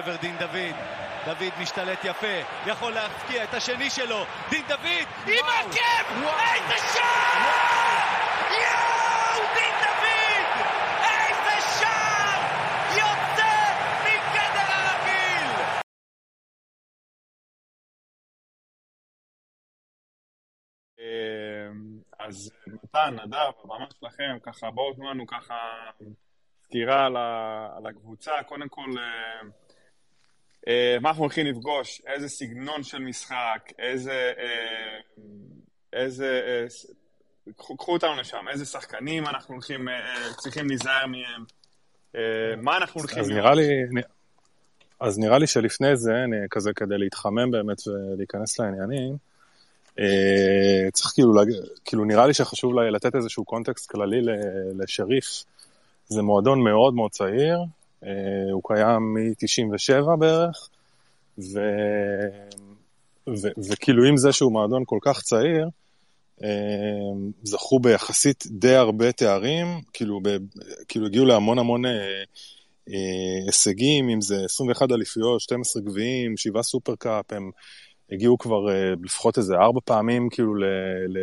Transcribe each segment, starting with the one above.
לעבר דין דוד. דוד משתלט יפה, יכול להפקיע את השני שלו. דין דוד, עם עקב! איזה שער! יואו! דין דוד! איזה שער! יוצא מגדר הרגיל! אז מתן, נדב, הבמה שלכם, ככה בואו תנו לנו ככה סקירה על, הקבוצה. קודם כל, אה, מה אנחנו הולכים לפגוש? איזה סגנון של משחק? איזה... אה, איזה... אה, קחו, קחו אותנו לשם. איזה שחקנים אנחנו הולכים, אה, אה, צריכים להיזהר מהם? אה, מה אנחנו הולכים... אז נראה לי... אז נראה לי שלפני זה, אני, כזה כדי להתחמם באמת ולהיכנס לעניינים, אה, צריך כאילו. כאילו נראה לי שחשוב לתת איזשהו קונטקסט כללי לשריף. זה מועדון מאוד מאוד צעיר, אה, הוא קיים מ-97 בערך, ו... ו... וכאילו עם זה שהוא מועדון כל כך צעיר, אה, זכו ביחסית די הרבה תארים, כאילו, ב... כאילו הגיעו להמון המון אה, אה, הישגים, אם זה 21 אליפויות, 12 גביעים, 7 סופרקאפ, הם הגיעו כבר לפחות איזה ארבע פעמים כאילו ל, ל,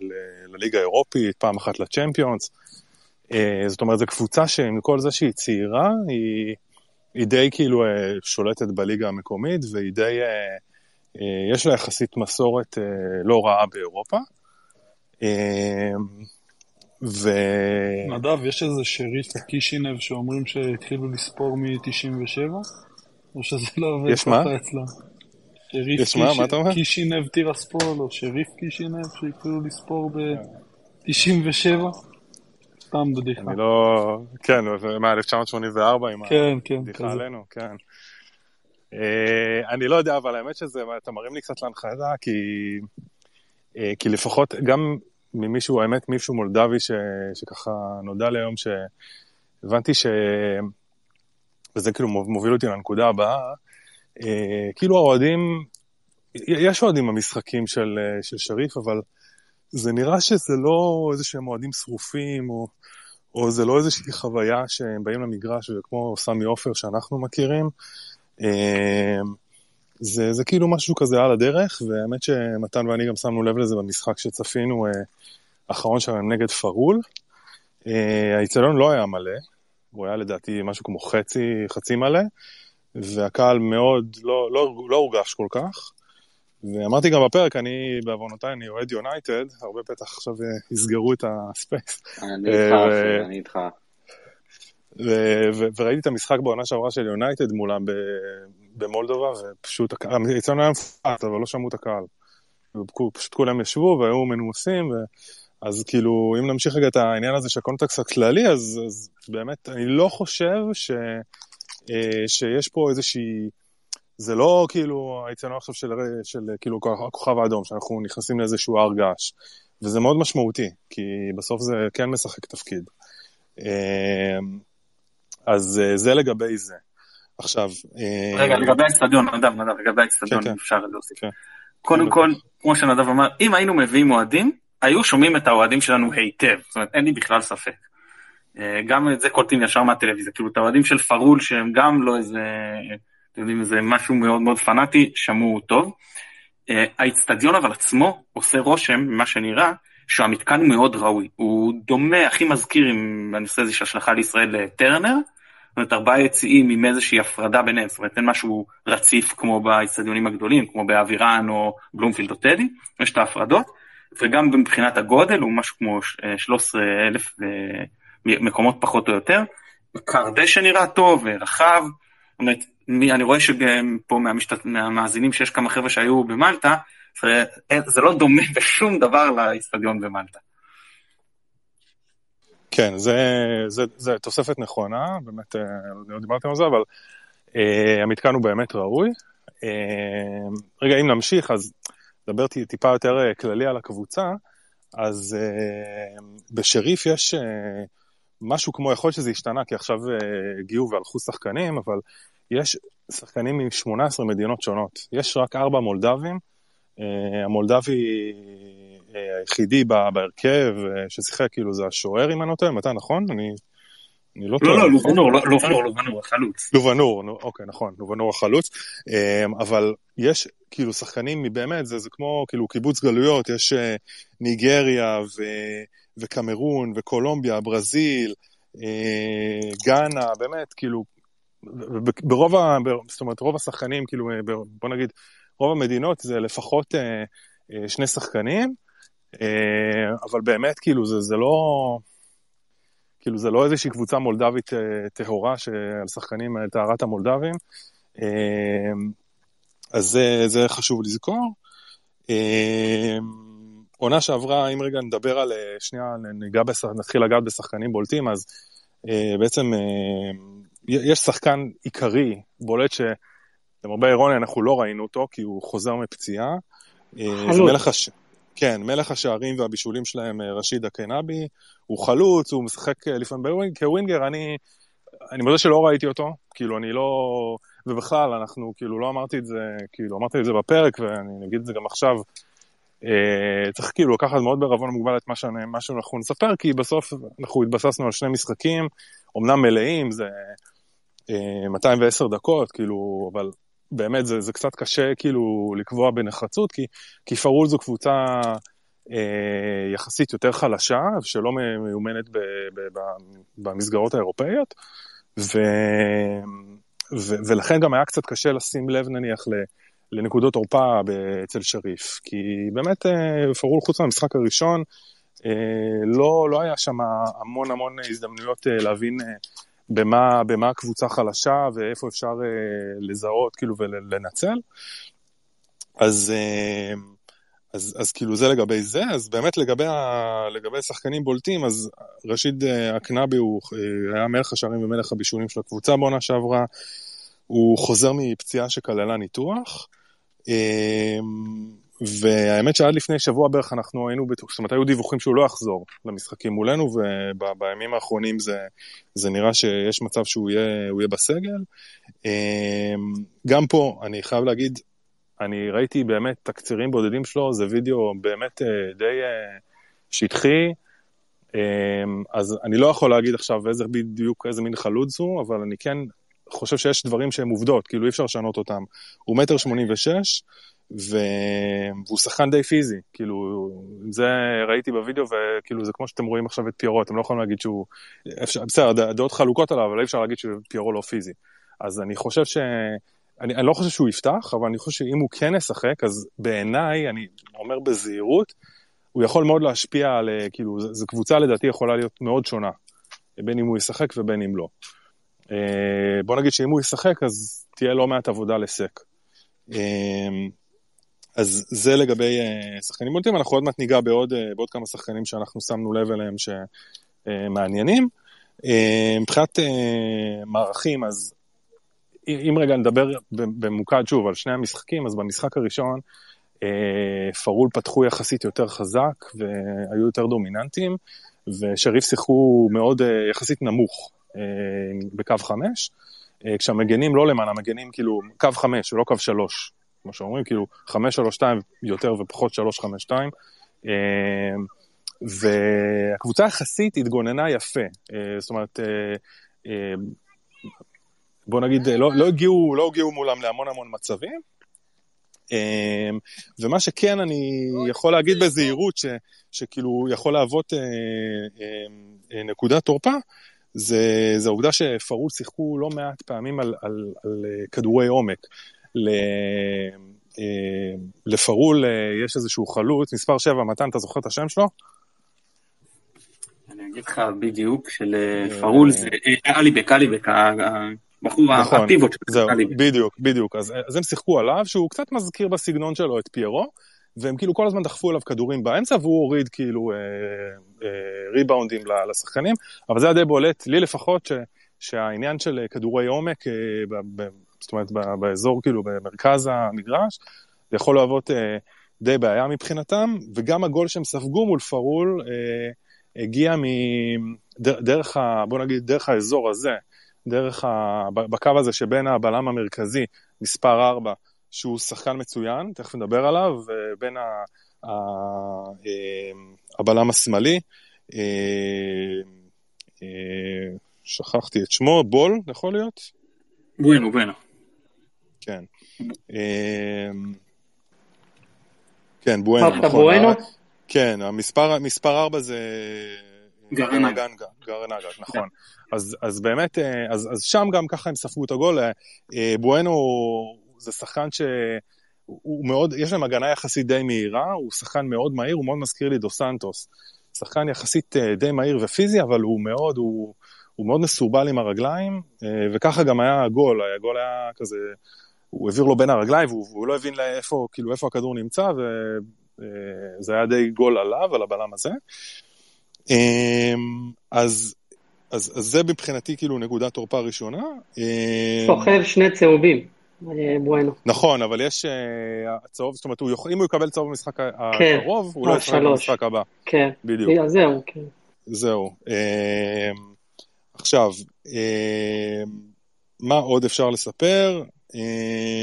ל, לליגה האירופית, פעם אחת לצ'מפיונס. Uh, זאת אומרת, זו קבוצה שעם כל זה שהיא צעירה, היא, היא די כאילו uh, שולטת בליגה המקומית, והיא די, uh, יש לה יחסית מסורת לא רעה באירופה. ו... נדב, יש איזה שריף קישינב שאומרים שהתחילו לספור מ-97? או שזה לא עובד ככה אצלם? יש מה? מה אתה אומר? קישינב טירספול, או שריף קישינב, שהתחילו לספור ב-97. סתם בדיחה. אני לא... כן, מה, 1984 עם כן, כן. הבדיחה עלינו, כן. אני לא יודע, אבל האמת שזה, אתה מרים לי קצת להנחייתה, כי, כי לפחות גם ממישהו, האמת, מישהו מולדבי ש, שככה נודע לי היום, שהבנתי ש... וזה כאילו מוביל אותי לנקודה הבאה, אה, כאילו האוהדים, יש אוהדים במשחקים של, אה, של שריף, אבל זה נראה שזה לא איזה שהם אוהדים שרופים, או, או זה לא איזושהי חוויה שהם באים למגרש, וכמו סמי עופר שאנחנו מכירים. אה, זה, זה כאילו משהו כזה על הדרך, והאמת שמתן ואני גם שמנו לב לזה במשחק שצפינו, האחרון שלהם נגד פרול. האיצטדיון לא היה מלא, הוא היה לדעתי משהו כמו חצי, חצי מלא, והקהל מאוד לא, לא, לא הורגש כל כך. ואמרתי גם בפרק, אני בעוונותיי, אני אוהד יונייטד, הרבה בטח עכשיו אה, יסגרו את הספייס. אני איתך, אחי, אני איתך. וראיתי את המשחק בעונה שעברה של יונייטד מולם במולדובה, ופשוט, אצלנו היה מפחד, אבל לא שמעו את הקהל. פשוט כולם ישבו והיו מנומסים, ו... אז כאילו, אם נמשיך רגע את העניין הזה של הקונטקסט הכללי, אז, אז באמת, אני לא חושב ש... אה, שיש פה איזושהי, זה לא כאילו האיצטדיון עכשיו של, של כאילו הכוכב האדום, שאנחנו נכנסים לאיזשהו הר געש, וזה מאוד משמעותי, כי בסוף זה כן משחק תפקיד. אה, אז אה, זה לגבי זה. עכשיו... רגע, לגבי האיצטדיון, נדב, נדב, לגבי האיצטדיון, כן, כן. אפשר להוסיף. כן. קודם כל, כמו שנדב אמר, אם היינו מביאים אוהדים, היו שומעים את האוהדים שלנו היטב, זאת אומרת, אין לי בכלל ספק. אה, גם את זה קולטים ישר מהטלוויזיה, כאילו את האוהדים של פרול שהם גם לא איזה, אתם יודעים, איזה משהו מאוד מאוד פנאטי, שמעו טוב. אה, האיצטדיון אבל עצמו עושה רושם, ממה שנראה, שהמתקן מאוד ראוי. הוא דומה, הכי מזכיר עם הנושא הזה של השלכה לישראל לטרנר, זאת אומרת ארבעה יציאים עם איזושהי הפרדה ביניהם, זאת אומרת אין משהו רציף כמו באיצטדיונים הגדולים, כמו באבירן או בלומפילד או טדי, יש את ההפרדות, וגם מבחינת הגודל הוא משהו כמו 13,000 מקומות פחות או יותר. קר דשא נראה טוב, רחב, זאת אומרת, אני רואה שפה מהמשת... מהמאזינים שיש כמה חבר'ה שהיו במלטה, זה, זה לא דומה בשום דבר לאיצטדיון במלטה. כן, זה, זה, זה תוספת נכונה, באמת, אה, לא דיברתם על זה, אבל uh, המתקן הוא באמת ראוי. Uh, רגע, אם נמשיך, אז נדבר טיפה יותר כללי על הקבוצה. אז uh, בשריף יש uh, משהו כמו, יכול להיות שזה השתנה, כי עכשיו uh, הגיעו והלכו שחקנים, אבל יש שחקנים מ-18 מדינות שונות. יש רק ארבע מולדבים. Uh, המולדבי uh, היחידי בהרכב ששיחק, כאילו, זה השוער, אם אני לא טועה, מתי, נכון? אני אני לא טועה. לא, לא, נכון? לובנור, לובנור, לובנור, החלוץ. לובנור, אוקיי, נכון, לובנור החלוץ. אמ, אבל יש כאילו שחקנים מבאמת, זה, זה כמו כאילו קיבוץ גלויות, יש אה, ניגריה ו, וקמרון וקולומביה, ברזיל, אה, גאנה, באמת, כאילו, ברוב, ה, זאת אומרת, רוב השחקנים, כאילו, אה, בוא נגיד, רוב המדינות זה לפחות שני שחקנים, אבל באמת, כאילו, זה, זה לא... כאילו זה לא איזושהי קבוצה מולדבית טהורה שעל שחקנים על טהרת המולדבים. אז זה, זה חשוב לזכור. עונה שעברה, אם רגע נדבר על, שנייה, ניגע בשח, נתחיל לגעת בשחקנים בולטים, אז בעצם יש שחקן עיקרי, בולט שלמרבה אירוניה אנחנו לא ראינו אותו, כי הוא חוזר מפציעה. חלוץ. הש... כן, מלך השערים והבישולים שלהם, רשיד הקנאבי, הוא חלוץ, הוא משחק לפעמים כווינגר, אני, אני מודה שלא ראיתי אותו, כאילו אני לא... ובכלל, אנחנו כאילו לא אמרתי את זה, כאילו אמרתי את זה בפרק, ואני אגיד את זה גם עכשיו, אה, צריך כאילו לקחת מאוד בערבון מוגבל את מה, שאני, מה שאנחנו נספר, כי בסוף אנחנו התבססנו על שני משחקים, אמנם מלאים, זה אה, 210 דקות, כאילו, אבל באמת זה, זה קצת קשה כאילו לקבוע בנחרצות, כי, כי פרול זו קבוצה אה, יחסית יותר חלשה, שלא מיומנת ב, ב, ב, במסגרות האירופאיות, ו... ו- ולכן גם היה קצת קשה לשים לב נניח לנקודות עורפה אצל שריף, כי באמת אה, פרול חוץ מהמשחק הראשון, אה, לא, לא היה שם המון המון הזדמנויות אה, להבין במה, במה הקבוצה חלשה ואיפה אפשר לזהות כאילו ולנצל. אז, אז, אז כאילו זה לגבי זה, אז באמת לגבי, ה, לגבי שחקנים בולטים, אז ראשית אקנבי הוא היה מלך השערים ומלך הבישולים של הקבוצה בעונה שעברה, הוא חוזר מפציעה שכללה ניתוח, והאמת שעד לפני שבוע בערך אנחנו היינו, זאת אומרת היו דיווחים שהוא לא יחזור למשחקים מולנו, ובימים האחרונים זה, זה נראה שיש מצב שהוא יהיה, יהיה בסגל. גם פה, אני חייב להגיד, אני ראיתי באמת תקצירים בודדים שלו, זה וידאו באמת די שטחי, אז אני לא יכול להגיד עכשיו איזה בדיוק, איזה מין חלוץ הוא, אבל אני כן חושב שיש דברים שהם עובדות, כאילו אי אפשר לשנות אותם. הוא מטר שמונים ושש, והוא שחקן די פיזי, כאילו, זה ראיתי בווידאו, וכאילו זה כמו שאתם רואים עכשיו את פיירו, אתם לא יכולים להגיד שהוא, אפשר, בסדר, הדעות חלוקות עליו, אבל אי אפשר להגיד שפיירו לא פיזי. אז אני חושב ש... אני, אני לא חושב שהוא יפתח, אבל אני חושב שאם הוא כן ישחק, אז בעיניי, אני אומר בזהירות, הוא יכול מאוד להשפיע על, כאילו, זו קבוצה לדעתי יכולה להיות מאוד שונה, בין אם הוא ישחק ובין אם לא. אה, בוא נגיד שאם הוא ישחק, אז תהיה לא מעט עבודה לסק. אה, אז זה לגבי אה, שחקנים בולטים, אנחנו עוד מעט ניגע בעוד, בעוד כמה שחקנים שאנחנו שמנו לב אליהם שמעניינים. מבחינת מערכים, אז אם רגע נדבר במוקד שוב על שני המשחקים, אז במשחק הראשון פרול פתחו יחסית יותר חזק והיו יותר דומיננטיים, ושריף שיחקו מאוד יחסית נמוך. אה, בקו 5, אה, כשהמגנים לא למעלה, המגנים כאילו קו 5 ולא קו 3, כמו שאומרים, כאילו 5, 3, 2 יותר ופחות 3, 5, 2. והקבוצה יחסית התגוננה יפה, אה, זאת אומרת, בוא נגיד, לא, לא, הגיעו, לא הגיעו מולם להמון המון מצבים, ומה שכן אני יכול להגיד בזהירות, ש, שכאילו יכול להוות נקודת תורפה, זה, זה העובדה שפרול שיחקו לא מעט פעמים על, על, על אה, כדורי עומק. ל, אה, לפרול אה, יש איזשהו חלוץ, מספר 7, מתן, אתה זוכר את השם שלו? אני אגיד לך בדיוק, של פרול זה אליבק, אליבק, הבחור נכון, הפיבוט של אליבק. בדיוק, בדיוק. אז, הם שיחקו עליו, שהוא קצת מזכיר בסגנון שלו את פיירו. והם כאילו כל הזמן דחפו אליו כדורים באמצע, והוא הוריד כאילו אה, אה, ריבאונדים לשחקנים, אבל זה היה די בולט, לי לפחות, שהעניין של כדורי עומק, אה, זאת אומרת באזור, כאילו במרכז המגרש, זה יכול להוות אה, די בעיה מבחינתם, וגם הגול שהם ספגו מול פרול אה, הגיע מדרך, ה, בוא נגיד, דרך האזור הזה, דרך ה, בקו הזה שבין הבלם המרכזי, מספר 4, שהוא שחקן מצוין, תכף נדבר עליו, בין ה, ה, אה, הבלם השמאלי, אה, אה, שכחתי את שמו, בול, יכול להיות? בואנו, בואנו. כן. כן, בואנו, נכון. בואנו? כן, המספר, מספר 4 זה... גרנגה. גרנגה, נכון. אז, אז באמת, אז, אז שם גם ככה הם ספגו את הגול. בואנו זה שחקן ש... הוא מאוד, יש להם הגנה יחסית די מהירה, הוא שחקן מאוד מהיר, הוא מאוד מזכיר לי דו סנטוס. שחקן יחסית אה, די מהיר ופיזי, אבל הוא מאוד, הוא, הוא מאוד מסורבל עם הרגליים, אה, וככה גם היה הגול, הגול היה כזה, הוא העביר לו בין הרגליים, והוא, והוא לא הבין לאיפה, כאילו, איפה הכדור נמצא, וזה אה, היה די גול עליו, על הבלם הזה. אז, אז, אז זה מבחינתי כאילו נקודת תורפה ראשונה. סוחב שני צהובים. בואנו. נכון, אבל יש אה, צהוב, זאת אומרת, אם הוא יקבל צהוב במשחק כן. הקרוב, הוא לא ישחק במשחק הבא. כן, בדיוק. זהו, כן. זהו. אה, עכשיו, אה, מה עוד אפשר לספר?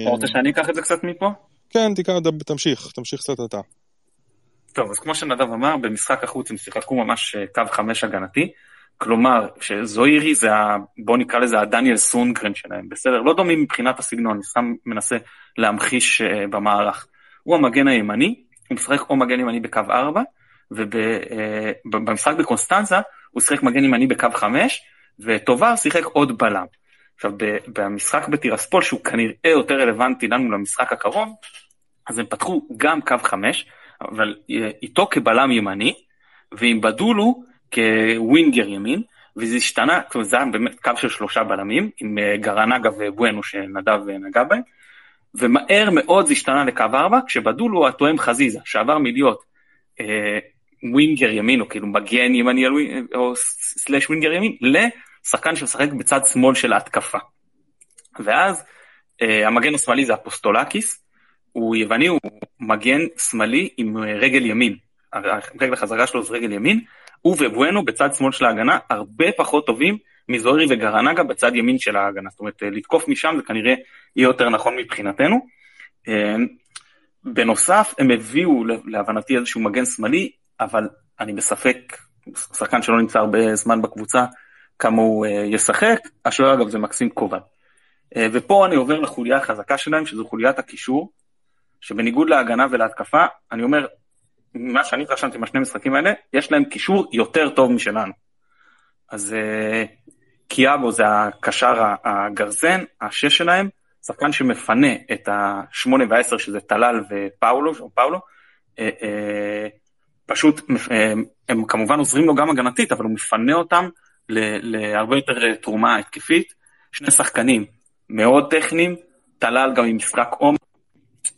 אתה רוצה שאני אקח את זה קצת מפה? כן, תמשיך, תמשיך קצת אתה. טוב, אז כמו שנדב אמר, במשחק החוץ הם שיחקו ממש קו חמש הגנתי. כלומר, שזוהירי זה, ה, בוא נקרא לזה הדניאל סונגרן שלהם, בסדר? לא דומים מבחינת הסגנון, אני סתם מנסה להמחיש uh, במערך. הוא המגן הימני, הוא משחק או מגן ימני בקו 4, ובמשחק בקונסטנזה הוא שיחק מגן ימני בקו 5, וטובר שיחק עוד בלם. עכשיו, במשחק בטירספול, שהוא כנראה יותר רלוונטי לנו למשחק הקרוב, אז הם פתחו גם קו 5, אבל אה, איתו כבלם ימני, ועם בדולו כווינגר ימין, וזה השתנה, זאת אומרת, זה היה באמת קו של שלושה בלמים, עם אה, גרנגה ובואנו שנדב נגע בהם, ומהר מאוד זה השתנה לקו ארבע, כשבדולו התואם חזיזה, שעבר מלהיות אה, ווינגר ימין, או כאילו מגן ימני, או סלאש ווינגר ימין, לשחקן שמשחק בצד שמאל של ההתקפה. ואז אה, המגן השמאלי זה אפוסטולקיס, הוא יווני, הוא מגן שמאלי עם אה, רגל ימין. רגל החזרה שלו זה רגל ימין, הוא ובואנו בצד שמאל של ההגנה הרבה פחות טובים מזוהרי וגרנגה בצד ימין של ההגנה. זאת אומרת, לתקוף משם זה כנראה יהיה יותר נכון מבחינתנו. אמ, בנוסף, הם הביאו להבנתי איזשהו מגן שמאלי, אבל אני בספק, שחקן שלא נמצא הרבה זמן בקבוצה, כמה הוא אה, ישחק. השוער אגב זה מקסים קובן. אה, ופה אני עובר לחוליה החזקה שלהם, שזו חוליית הקישור, שבניגוד להגנה ולהתקפה, אני אומר, מה שאני התרשמתי מהשני המשחקים האלה, יש להם קישור יותר טוב משלנו. אז uh, קיאבו זה הקשר הגרזן, השש שלהם, שחקן שמפנה את השמונה והעשר, שזה טלל ופאולו, או פאולו, פשוט, הם כמובן עוזרים לו גם הגנתית, אבל הוא מפנה אותם להרבה יותר תרומה התקפית. שני שחקנים מאוד טכניים, טלל גם עם משחק עומק,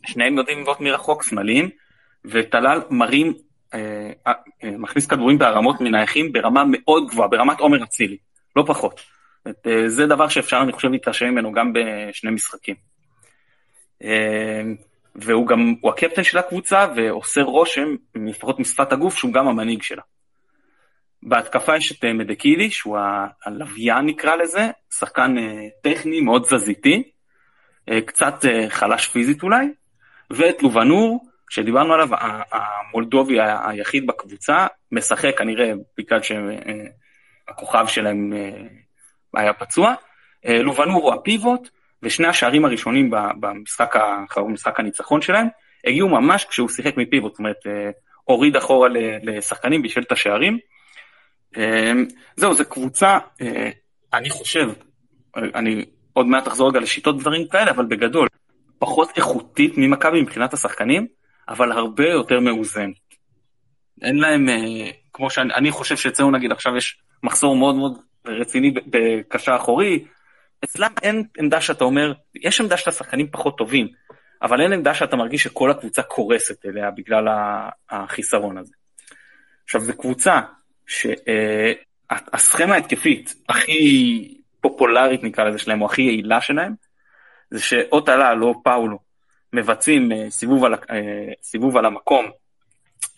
שניהם יודעים לבעוט מרחוק, שמאליים, וטלל מרים, אה, אה, מכניס כדורים בהרמות מנייחים ברמה מאוד גבוהה, ברמת עומר אצילי, לא פחות. את, אה, זה דבר שאפשר, אני חושב, להתרשם ממנו גם בשני משחקים. אה, והוא גם, הוא הקפטן של הקבוצה ועושה רושם, לפחות משפת הגוף, שהוא גם המנהיג שלה. בהתקפה יש את אה, מדקילי, שהוא הלוויין נקרא לזה, שחקן אה, טכני מאוד תזזיתי, אה, קצת חלש פיזית אולי, ואת לובנור, שדיברנו עליו, המולדובי היחיד בקבוצה, משחק כנראה בגלל שהכוכב שלהם היה פצוע. לובנור הוא הפיבוט, ושני השערים הראשונים במשחק, במשחק הניצחון שלהם, הגיעו ממש כשהוא שיחק מפיבוט, זאת אומרת, הוריד אחורה לשחקנים בשביל את השערים. זהו, זו קבוצה, אני חושב, אני עוד מעט אחזור רגע לשיטות דברים כאלה, אבל בגדול, פחות איכותית ממכבי מבחינת השחקנים, אבל הרבה יותר מאוזנת. אין להם, אה, כמו שאני חושב שאצלנו נגיד עכשיו יש מחסור מאוד מאוד רציני בקשר אחורי, אצלם אין עמדה שאתה אומר, יש עמדה של השחקנים פחות טובים, אבל אין עמדה שאתה מרגיש שכל הקבוצה קורסת אליה בגלל החיסרון הזה. עכשיו, זו קבוצה שהסכמה ההתקפית הכי פופולרית נקרא לזה שלהם, או הכי יעילה שלהם, זה שאו טלל או פאולו מבצעים אה, סיבוב על, אה, סיבוב על המקום,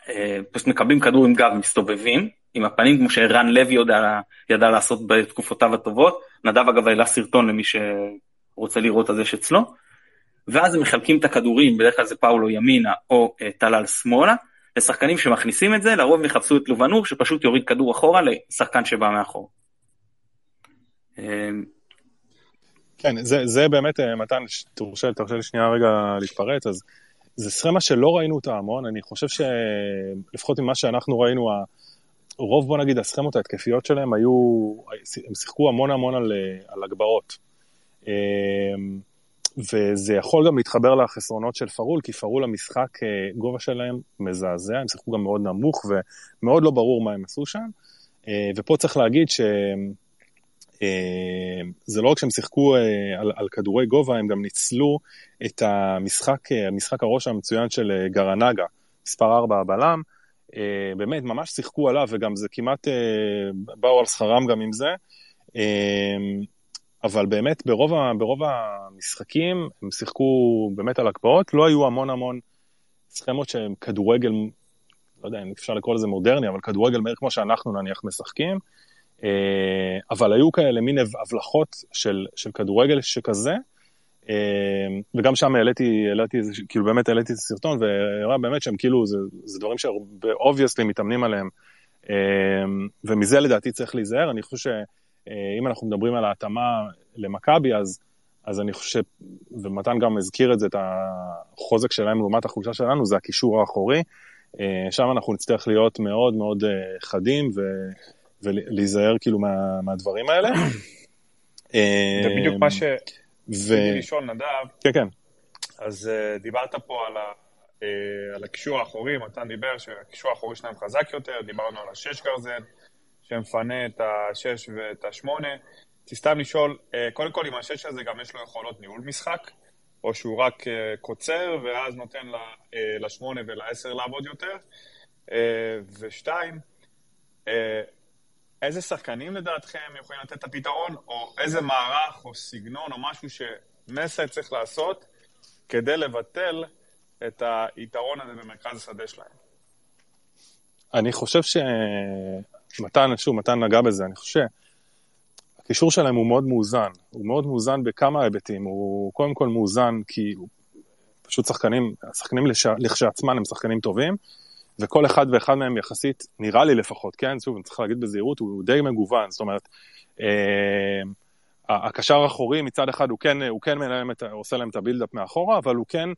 אה, פשוט מקבלים כדור עם גב, מסתובבים עם הפנים, כמו שערן לוי ידע, ידע לעשות בתקופותיו הטובות. נדב אגב העלה סרטון למי שרוצה לראות את זה שאצלו. ואז הם מחלקים את הכדורים, בדרך כלל זה פאולו ימינה או טלל שמאלה, לשחקנים שמכניסים את זה, לרוב יחפשו את לובנור שפשוט יוריד כדור אחורה לשחקן שבא מאחור. כן, זה, זה באמת, מתן, תרשה, לי שנייה רגע להתפרץ, אז זה סכמה שלא ראינו אותה המון, אני חושב שלפחות ממה שאנחנו ראינו, רוב, בוא נגיד, הסכמות ההתקפיות שלהם היו, הם שיחקו המון המון על, על הגבהות. וזה יכול גם להתחבר לחסרונות של פרול, כי פרול המשחק, אה, גובה שלהם מזעזע, הם שיחקו גם מאוד נמוך ומאוד לא ברור מה הם עשו שם. אה, ופה צריך להגיד שזה אה, לא רק שהם שיחקו על, על כדורי גובה, הם גם ניצלו את המשחק, המשחק הראש המצוין של גרנגה, מספר 4 הבלם. באמת, ממש שיחקו עליו, וגם זה כמעט באו על שכרם גם עם זה. אבל באמת ברוב, ה, ברוב המשחקים הם שיחקו באמת על הקפאות, לא היו המון המון סכמות שהם כדורגל, לא יודע אם אפשר לקרוא לזה מודרני, אבל כדורגל מהיר כמו שאנחנו נניח משחקים, אה, אבל היו כאלה מין הבלחות של, של כדורגל שכזה, אה, וגם שם העליתי, העליתי, כאילו באמת העליתי את הסרטון, והראה באמת שהם כאילו, זה, זה דברים שאובייסלי מתאמנים עליהם, אה, ומזה לדעתי צריך להיזהר, אני חושב ש... אה, אם אנחנו מדברים על ההתאמה למכבי, אז, אז אני חושב, ומתן גם הזכיר את זה, את החוזק שלהם לעומת החולשה שלנו, זה הקישור האחורי. אה, שם אנחנו נצטרך להיות מאוד מאוד אה, חדים ו, ולהיזהר כאילו מה, מהדברים האלה. זה בדיוק מה ש... ו... לשאול, נדב. כן, כן. אז דיברת פה על, ה... על הקישור האחורי, מתן דיבר שהקישור האחורי שלהם חזק יותר, דיברנו על השש גרזן. שמפנה את השש ואת השמונה. רציתי סתם לשאול, אה, קודם כל אם השש הזה גם יש לו יכולות ניהול משחק, או שהוא רק אה, קוצר ואז נותן אה, לשמונה ולעשר לעבוד יותר? ושתיים, איזה שחקנים לדעתכם יכולים לתת את הפתרון, או איזה מערך או סגנון או משהו שמסע צריך לעשות כדי לבטל את היתרון הזה במרכז השדה שלהם? אני חושב ש... מתן, שוב, מתן נגע בזה, אני חושב שהקישור שלהם הוא מאוד מאוזן. הוא מאוד מאוזן בכמה היבטים. הוא קודם כל מאוזן כי הוא פשוט שחקנים, השחקנים לכשעצמם הם שחקנים טובים, וכל אחד ואחד מהם יחסית, נראה לי לפחות, כן, שוב, אני צריך להגיד בזהירות, הוא די מגוון, זאת אומרת, אה, הקשר האחורי מצד אחד הוא כן, הוא כן מנהל את, עושה להם את הבילדאפ מאחורה, אבל הוא כן,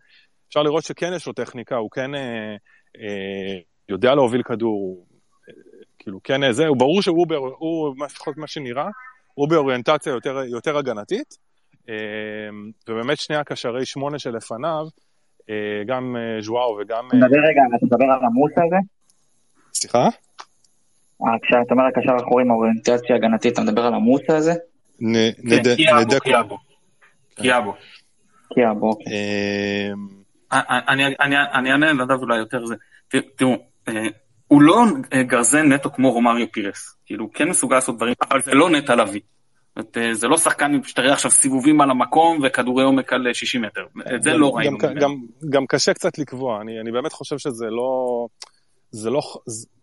אפשר לראות שכן יש לו טכניקה, הוא כן אה, אה, יודע להוביל כדור, כאילו, כן, זה, הוא ברור שהוא, הוא, לפחות מה שנראה, הוא באוריינטציה יותר, יותר הגנתית, אמ, ובאמת שני הקשרי שמונה שלפניו, אה, גם אה, ז'ואאו וגם... אתה מדבר רגע, אתה מדבר על המוס הזה? סליחה? אה, כשאתה אומר הקשר האחורי עם האוריינטציה הגנתית, אתה מדבר על המוס הזה? כן, קיאבו, קיאבו. קיאבו. קיאבו. אני אענה לדב אולי יותר זה. תראו, הוא לא אה, גרזן נטו כמו רומריו פירס, כאילו הוא כן מסוגל לעשות דברים, אבל זה לא נטע לביא. אה, זה לא שחקן שתראה עכשיו סיבובים על המקום וכדורי עומק על 60 אה, מטר, את זה גם, לא ראינו. גם, גם, גם קשה קצת לקבוע, אני, אני באמת חושב שזה לא... זה לא...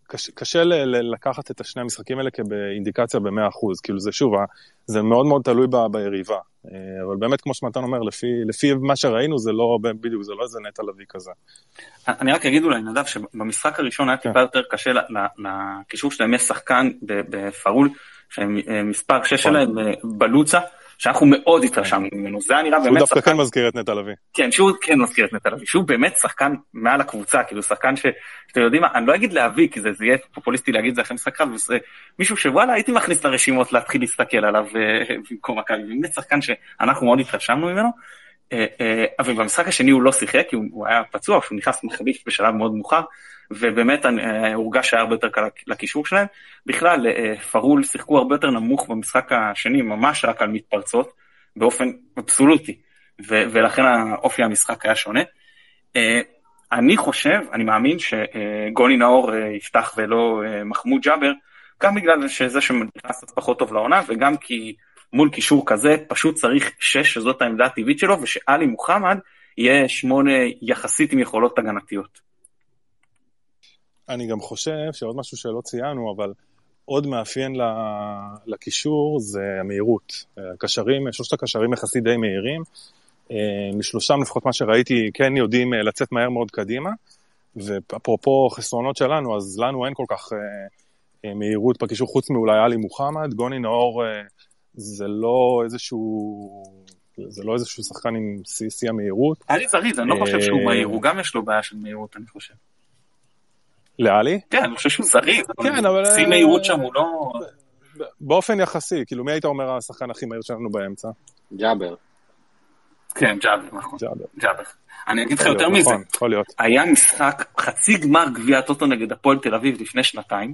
קשה, קשה ל, ל, לקחת את השני המשחקים האלה כאינדיקציה ב-100%, כאילו זה שוב, זה מאוד מאוד תלוי ב, ביריבה. אבל באמת, כמו שמתן אומר, לפי, לפי מה שראינו, זה לא בדיוק, זה לא איזה נטע לביא כזה. אני רק אגיד אולי, נדב, שבמשחק הראשון היה טיפה כן. יותר קשה לקישור שלהם, יש שחקן בפאול, שמספר 6 נכון. שלהם אה, בלוצה. שאנחנו מאוד התרשמנו ממנו, זה היה נראה באמת שחקן... שהוא דווקא כן מזכיר את נטע לביא. כן, שהוא כן מזכיר את נטע לביא, שהוא באמת שחקן מעל הקבוצה, כאילו שחקן שאתם יודעים מה, אני לא אגיד להביא, כי זה, זה יהיה פופוליסטי להגיד את זה אחרי משחק אחד, וזה מישהו שוואלה הייתי מכניס לרשימות להתחיל להסתכל עליו אה, במקום מכבי, באמת שחקן שאנחנו מאוד התרשמנו ממנו. אה, אה, אבל במשחק השני הוא לא שיחק, כי הוא היה פצוע, שהוא נכנס מחליף בשלב מאוד מאוחר, ובאמת אה, הורגש שהיה הרבה יותר קל לקישור שלהם. בכלל, פרול שיחקו הרבה יותר נמוך במשחק השני, ממש רק על מתפרצות, באופן אבסולוטי, ולכן האופי המשחק היה שונה. אני חושב, אני מאמין שגוני נאור יפתח ולא מחמוד ג'אבר, גם בגלל שזה שנכנס פחות טוב לעונה, וגם כי מול קישור כזה, פשוט צריך שש, שזאת העמדה הטבעית שלו, ושאלי מוחמד יהיה שמונה יחסית עם יכולות הגנתיות. אני גם חושב שעוד משהו שלא ציינו, אבל עוד מאפיין לקישור זה המהירות. הקשרים, שלושת הקשרים יחסית די מהירים. אה, משלושתם, לפחות מה שראיתי, כן יודעים אה, לצאת מהר מאוד קדימה. ואפרופו חסרונות שלנו, אז לנו אין כל כך אה, מהירות בקישור, חוץ מאולי עלי מוחמד. גוני נאור זה לא איזשהו, זה לא איזשהו שחקן עם שיא המהירות. עלי זריז, אני לא חושב שהוא אה, מהיר, הוא גם יש לו בעיה של מהירות, אני חושב. לאלי? כן, אני חושב שהוא זריז, כן, אבל... שיא מהירות שם הוא לא... באופן יחסי, כאילו מי היית אומר השחקן הכי מהיר שלנו באמצע? ג'אבר. כן, ג'אבר, נכון. ג'אבר. אני אגיד לך יותר מזה, נכון, היה משחק, חצי גמר גביע הטוטו נגד הפועל תל אביב לפני שנתיים,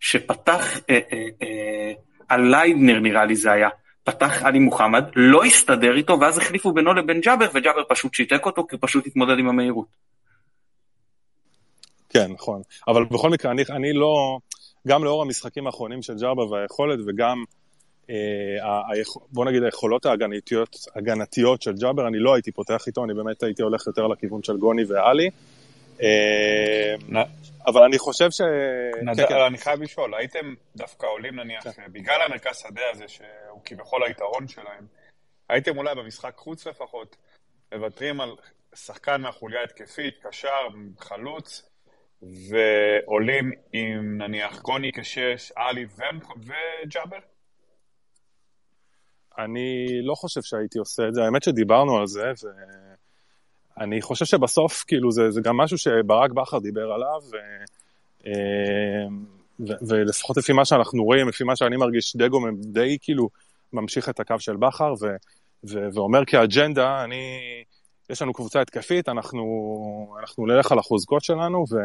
שפתח אה, אה, אה, על ליידנר נראה לי זה היה, פתח עלי מוחמד, לא הסתדר איתו, ואז החליפו בינו לבין ג'אבר, וג'אבר פשוט שיתק אותו, כי הוא פשוט התמודד עם המהירות. כן, נכון. אבל בכל מקרה, אני, אני לא, גם לאור המשחקים האחרונים של ג'אבר והיכולת, וגם אה, בוא נגיד היכולות ההגנתיות, הגנתיות של ג'אבר, אני לא הייתי פותח איתו, אני באמת הייתי הולך יותר לכיוון של גוני ואלי. אה, אבל אני חושב ש... כן, כן. אני חייב לשאול, הייתם דווקא עולים נניח, כן. בגלל המרכז שדה הזה, שהוא כביכול היתרון שלהם, הייתם אולי במשחק חוץ לפחות, מוותרים על שחקן מהחוליה התקפית, קשר, חלוץ, ועולים עם נניח גוני כשש, עלי וג'אבר? אני לא חושב שהייתי עושה את זה, האמת שדיברנו על זה, ואני חושב שבסוף, כאילו, זה, זה גם משהו שברק בכר דיבר עליו, ו, אה, ו, ולפחות לפי מה שאנחנו רואים, לפי מה שאני מרגיש, דגו די כאילו ממשיך את הקו של בכר, ו, ו, ואומר כאג'נדה, אני, יש לנו קבוצה התקפית, אנחנו, אנחנו נלך על החוזקות שלנו, ו,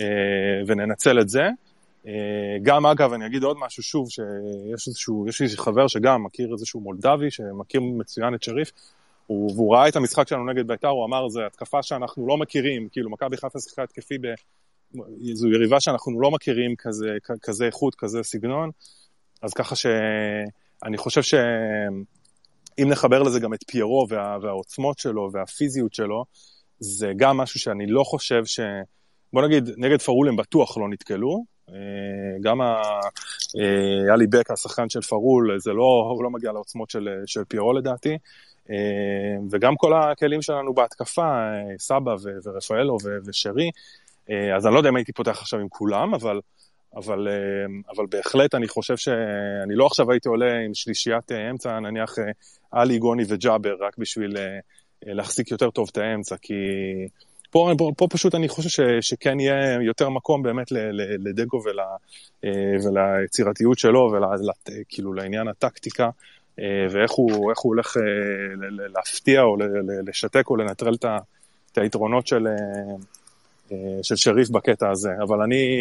אה, וננצל את זה. אה, גם אגב, אני אגיד עוד משהו שוב, שיש איזשהו, יש לי חבר שגם מכיר איזשהו מולדבי, שמכיר מצוין את שריף, הוא, והוא ראה את המשחק שלנו נגד בית"ר, הוא אמר, זו התקפה שאנחנו לא מכירים, כאילו מכבי חיפה שיחקה התקפי, ב... זו יריבה שאנחנו לא מכירים כזה, כזה איכות, כזה סגנון, אז ככה שאני חושב שאם נחבר לזה גם את פיירו וה... והעוצמות שלו והפיזיות שלו, זה גם משהו שאני לא חושב ש... בוא נגיד, נגד פרול הם בטוח לא נתקלו, אה, גם עלי בק, השחקן של פרול, זה לא, הוא לא מגיע לעוצמות של, של פירו לדעתי. אה, וגם כל הכלים שלנו בהתקפה, אה, סבא ורפאלו ושרי, אז אני לא יודע אם הייתי פותח עכשיו עם כולם, אבל, אבל, אבל בהחלט אני חושב שאני לא עכשיו הייתי עולה עם שלישיית אמצע, נניח עלי, גוני וג'אבר, רק בשביל להחזיק יותר טוב את האמצע, כי פה, פה, פה פשוט אני חושב ש, שכן יהיה יותר מקום באמת לדגו ול, אה, וליצירתיות שלו, וכאילו לעניין הטקטיקה, אה, ואיך הוא, הוא הולך אה, להפתיע או לשתק או לנטרל את היתרונות של, של שריף בקטע הזה. אבל אני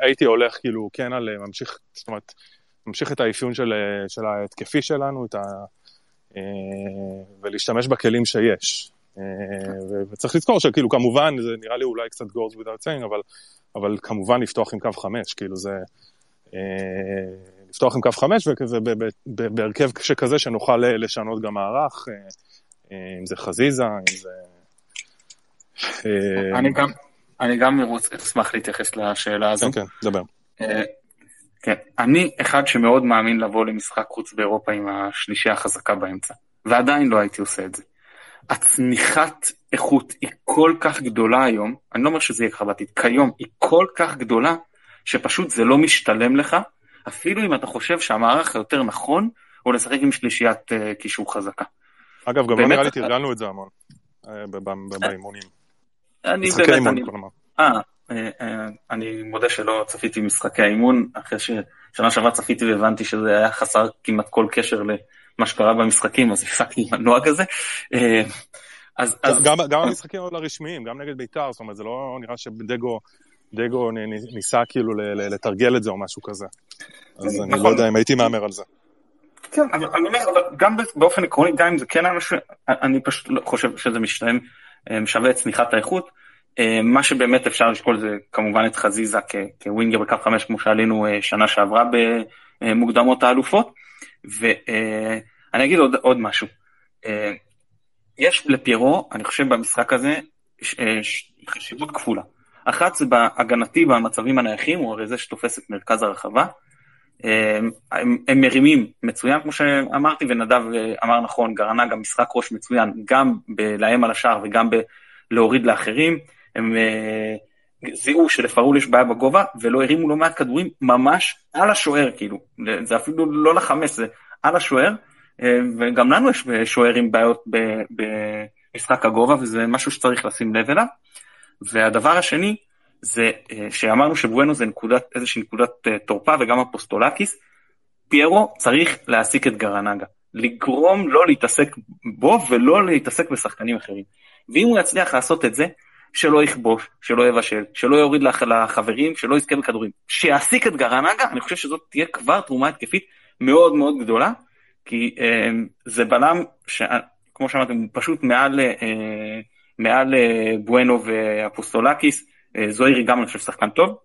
הייתי הולך כאילו כן על ממשיך, זאת אומרת, ממשיך את האפיון של, של ההתקפי שלנו, את ה... ולהשתמש בכלים שיש. אה, וצריך לזכור שכאילו כמובן, זה נראה לי אולי קצת goes without saying, אבל, אבל כמובן לפתוח עם קו חמש, כאילו זה... אה, לפתוח עם קו חמש ובהרכב שכזה שנוכל לשנות גם מערך, אה, אם זה חזיזה, אם זה... אני גם, אני גם אשמח להתייחס לשאלה הזו. כן, כן, דבר. כן, אני אחד שמאוד מאמין לבוא למשחק חוץ באירופה עם השלישייה החזקה באמצע, ועדיין לא הייתי עושה את זה. הצניחת איכות היא כל כך גדולה היום, אני לא אומר שזה יהיה בעתיד, כיום היא כל כך גדולה, שפשוט זה לא משתלם לך, אפילו אם אתה חושב שהמערך היותר נכון, הוא לשחק עם שלישיית uh, קישור חזקה. אגב, גם לא נראה לי תרגלנו את זה המון, אה, באימונים. אני באמת, אני... אה, אה, אני מודה שלא צפיתי משחקי האימון, אחרי ששנה שעברה צפיתי והבנתי שזה היה חסר כמעט כל קשר מה שקרה במשחקים, אז הפסקתי עם הנוהג הזה. אה, אז, אז... גם, גם המשחקים הרשמיים, גם נגד בית"ר, זאת אומרת, זה לא נראה שדגו דגו ניסה כאילו לתרגל את זה או משהו כזה. אז אני לא יודע אם הייתי מהמר על זה. כן, אני אומר, גם באופן עקרוני, גם אם זה כן היה משהו, אני פשוט לא חושב שזה משתלם, אה, משווה את צמיחת האיכות. אה, מה שבאמת אפשר לשקול זה כמובן את חזיזה כווינגר בקו 5 כמו שעלינו שנה שעברה במוקדמות האלופות. ואני אגיד עוד, עוד משהו. אה, יש לפיירו, אני חושב במשחק הזה, אה, חשיבות כפולה. אחת זה בהגנתי במצבים הנייחים, הוא הרי זה שתופס את מרכז הרחבה. אה, הם, הם מרימים מצוין, כמו שאמרתי, ונדב אמר נכון, גרנה גם משחק ראש מצוין, גם בלאיים על השער וגם בלהוריד לאחרים. הם זיהו שלפרול יש בעיה בגובה, ולא הרימו לא מעט כדורים ממש על השוער, כאילו, זה אפילו לא לחמש, זה על השוער, אה, וגם לנו יש שוער עם בעיות במשחק הגובה, וזה משהו שצריך לשים לב אליו. והדבר השני, זה אה, שאמרנו שבואנו זה נקודת, איזושהי נקודת אה, תורפה, וגם אפוסטולקיס, פיירו צריך להעסיק את גרנגה, לגרום לא להתעסק בו ולא להתעסק בשחקנים אחרים. ואם הוא יצליח לעשות את זה, שלא יכבוש, שלא יבשל, שלא יוריד לחברים, שלא יזכה בכדורים. שיעסיק את גרנגה, אני חושב שזאת תהיה כבר תרומה התקפית מאוד מאוד גדולה, כי אה, זה בלם, ש... כמו שאמרתם, פשוט מעל, אה, מעל אה, בואנו ואפוסטולקיס, זוהירי גם אני חושב שחקן טוב,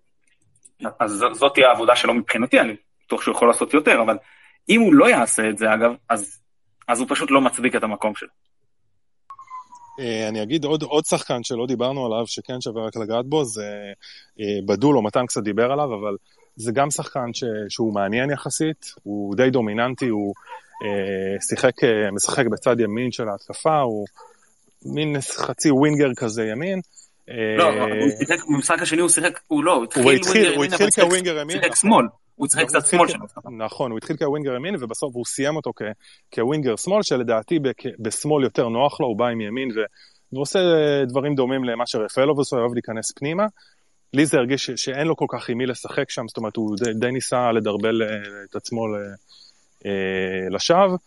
אז זאת תהיה העבודה שלו מבחינתי, אני בטוח שהוא יכול לעשות יותר, אבל אם הוא לא יעשה את זה אגב, אז, אז הוא פשוט לא מצדיק את המקום שלו. אה, אני אגיד עוד, עוד שחקן שלא דיברנו עליו, שכן שווה רק לגעת בו, זה אה, בדול, או מתן קצת דיבר עליו, אבל זה גם שחקן ש, שהוא מעניין יחסית, הוא די דומיננטי, הוא אה, שיחק, אה, משחק בצד ימין של ההתקפה, הוא מין חצי ווינגר כזה ימין. לא, הוא שיחק, במשחק השני הוא שיחק, הוא לא, הוא התחיל כווינגר ימין, שיחק שמאל. הוא צריך קצת שמאל שלו. נכון, הוא התחיל כווינגר ימין, ובסוף הוא סיים אותו כווינגר שמאל, שלדעתי בשמאל יותר נוח לו, הוא בא עם ימין והוא עושה דברים דומים למה שרפאלוב עושה, אוהב להיכנס פנימה. לי זה הרגיש שאין לו כל כך עם מי לשחק שם, זאת אומרת, הוא די ניסה לדרבל אה, את עצמו אה, לשווא,